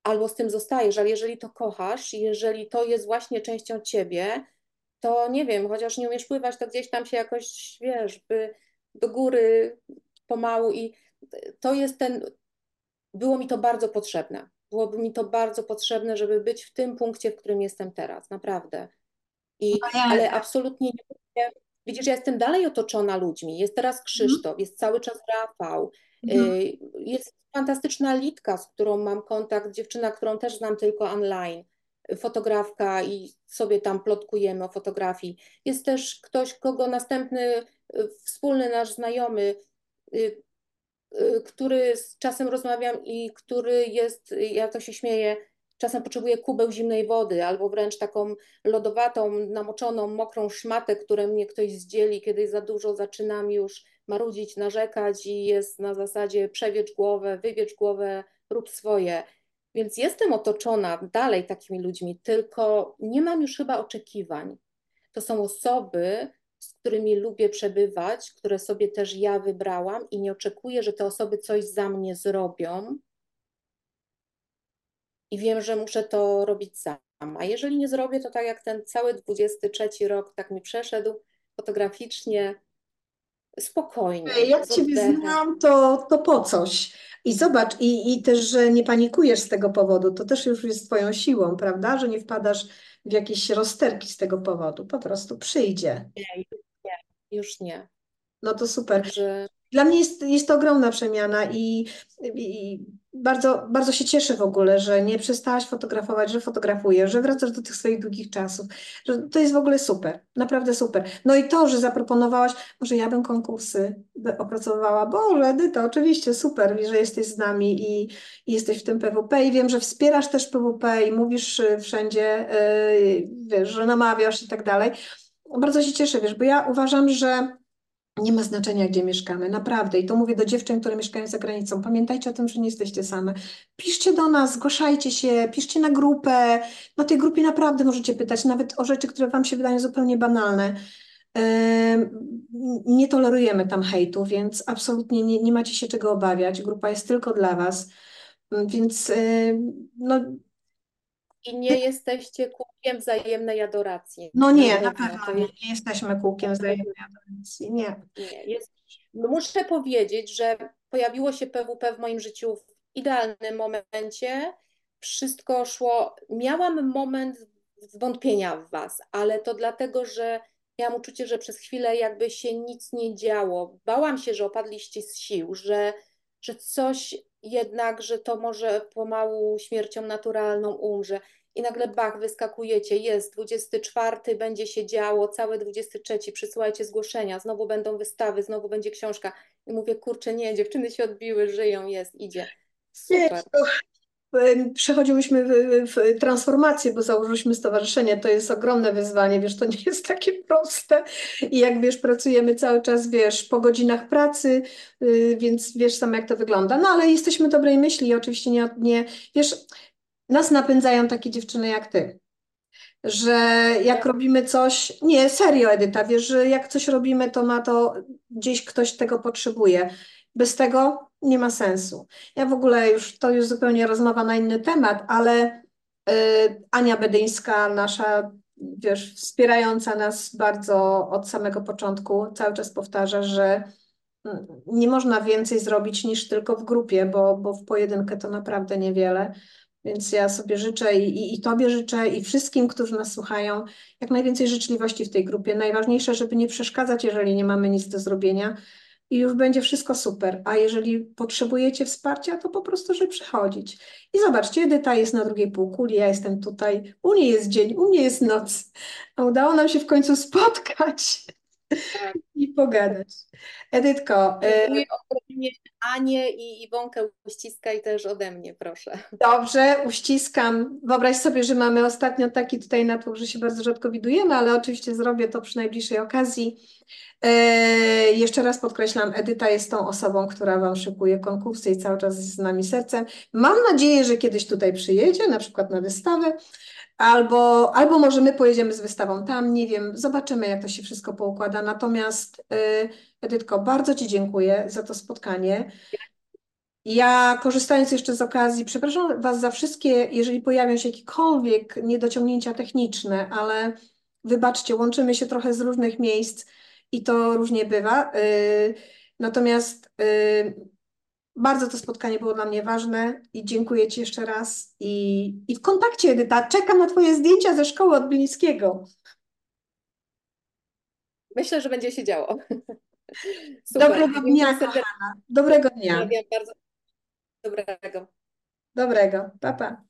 albo z tym zostajesz, ale jeżeli to kochasz, jeżeli to jest właśnie częścią ciebie, to nie wiem, chociaż nie umiesz pływać, to gdzieś tam się jakoś, wiesz, by do góry pomału i to jest ten, było mi to bardzo potrzebne. Byłoby mi to bardzo potrzebne, żeby być w tym punkcie, w którym jestem teraz, naprawdę. I, no ale absolutnie nie Widzisz, ja jestem dalej otoczona ludźmi. Jest teraz mhm. Krzysztof, jest cały czas Rafał, mhm. Y, jest fantastyczna Litka, z którą mam kontakt, dziewczyna, którą też znam tylko online fotografka i sobie tam plotkujemy o fotografii. Jest też ktoś, kogo następny y, wspólny nasz znajomy, y, który z czasem rozmawiam i który jest, ja to się śmieję, czasem potrzebuje kubeł zimnej wody albo wręcz taką lodowatą, namoczoną, mokrą szmatę, którą mnie ktoś zdzieli, kiedy za dużo zaczynam już marudzić, narzekać i jest na zasadzie przewiecz głowę, wywiecz głowę, rób swoje. Więc jestem otoczona dalej takimi ludźmi, tylko nie mam już chyba oczekiwań. To są osoby, z którymi lubię przebywać, które sobie też ja wybrałam i nie oczekuję, że te osoby coś za mnie zrobią. I wiem, że muszę to robić sama. A jeżeli nie zrobię, to tak jak ten cały 23 rok tak mi przeszedł fotograficznie, spokojnie. Jak Ciebie znam, to, to po coś. I zobacz, i, i też, że nie panikujesz z tego powodu, to też już jest Twoją siłą, prawda? Że nie wpadasz w jakieś rozterki z tego powodu. Po prostu przyjdzie. Nie, już nie. Już nie. No to super. Także Dla mnie jest, jest to ogromna przemiana i, i bardzo, bardzo się cieszę w ogóle, że nie przestałaś fotografować, że fotografujesz, że wracasz do tych swoich długich czasów, że to jest w ogóle super, naprawdę super. No i to, że zaproponowałaś, może ja bym konkursy opracowywała, Boże, Edyta, oczywiście super, że jesteś z nami i, i jesteś w tym PWP i wiem, że wspierasz też PWP i mówisz y, wszędzie, yy, wiesz, że namawiasz i tak dalej. Bardzo się cieszę, wiesz, bo ja uważam, że nie ma znaczenia, gdzie mieszkamy, naprawdę. I to mówię do dziewczyn, które mieszkają za granicą. Pamiętajcie o tym, że nie jesteście same. Piszcie do nas, zgłaszajcie się, piszcie na grupę. Na tej grupie naprawdę możecie pytać, nawet o rzeczy, które Wam się wydają zupełnie banalne. Nie tolerujemy tam hejtu, więc absolutnie nie, nie macie się czego obawiać. Grupa jest tylko dla Was. Więc no, i nie jesteście kółkiem wzajemnej adoracji. no nie, na pewno. nie, nie jesteśmy kółkiem wzajemnej adoracji. Nie. nie, jest, no muszę powiedzieć, że pojawiło się PWP w moim życiu w idealnym momencie. Wszystko szło. Miałam moment zwątpienia w Was, ale to dlatego, że miałam uczucie, że przez chwilę jakby się nic nie działo. Bałam się, że opadliście z sił, że, że coś jednak, że to może pomału śmiercią naturalną umrze. I nagle bach, wyskakujecie, jest 24, będzie się działo, całe 23, przysyłajcie zgłoszenia, znowu będą wystawy, znowu będzie książka. I mówię, kurczę, nie, dziewczyny się odbiły, żyją, jest, idzie. Super. to, em, Przechodziłyśmy w, w transformację, bo założyliśmy stowarzyszenie. To jest ogromne wyzwanie, wiesz, to nie jest takie proste. I jak wiesz, pracujemy cały czas, wiesz, po godzinach pracy, y, więc wiesz sam, jak to wygląda. No ale jesteśmy dobrej myśli i oczywiście nie, nie, wiesz, nas napędzają takie dziewczyny jak ty. Że jak robimy coś, nie, serio, Edyta, wiesz, że jak coś robimy, to ma to gdzieś ktoś tego potrzebuje. Bez tego nie ma sensu. Ja w ogóle już, to już zupełnie rozmowa na inny temat, ale y, Ania Bedyńska, nasza, wiesz, wspierająca nas bardzo od samego początku, cały czas powtarza, że mm, nie można więcej zrobić niż tylko w grupie, bo, bo w pojedynkę to naprawdę niewiele. Więc ja sobie życzę i, i, i Tobie życzę i wszystkim, którzy nas słuchają, jak najwięcej życzliwości w tej grupie. Najważniejsze, żeby nie przeszkadzać, jeżeli nie mamy nic do zrobienia i już będzie wszystko super. A jeżeli potrzebujecie wsparcia, to po prostu, żeby przychodzić. I zobaczcie, Edyta jest na drugiej półkuli, ja jestem tutaj. U niej jest dzień, u mnie jest noc. A udało nam się w końcu spotkać. i pogadać. Edytko, y, Dziękuję ogromnie Anię i Iwonkę uściskaj też ode mnie, proszę. Dobrze, uściskam. Wyobraź sobie, że mamy ostatnio taki tutaj natłok, że się bardzo rzadko widujemy, ale oczywiście zrobię to przy najbliższej okazji. E, jeszcze raz podkreślam, Edyta jest tą osobą, która Wam szykuje konkursy i cały czas jest z nami sercem. Mam nadzieję, że kiedyś tutaj przyjedzie, na przykład na wystawę, albo, albo może my pojedziemy z wystawą tam, nie wiem, zobaczymy, jak to się wszystko poukłada. Natomiast e, Edytko, bardzo Ci dziękuję za to spotkanie. Ja korzystając jeszcze z okazji, przepraszam Was za wszystkie, jeżeli pojawią się jakiekolwiek niedociągnięcia techniczne, ale wybaczcie, łączymy się trochę z różnych miejsc i to różnie bywa. Yy, Natomiast yy, bardzo to spotkanie było dla mnie ważne i dziękuję Ci jeszcze raz. I, i w kontakcie, Edyta, czekam na Twoje zdjęcia ze szkoły od Bilińskiego. Myślę, że będzie się działo. Super. Dobrego dnia, kochana. Dobrego dnia. Bardzo. Dobrego. Dobrego. Pa, pa.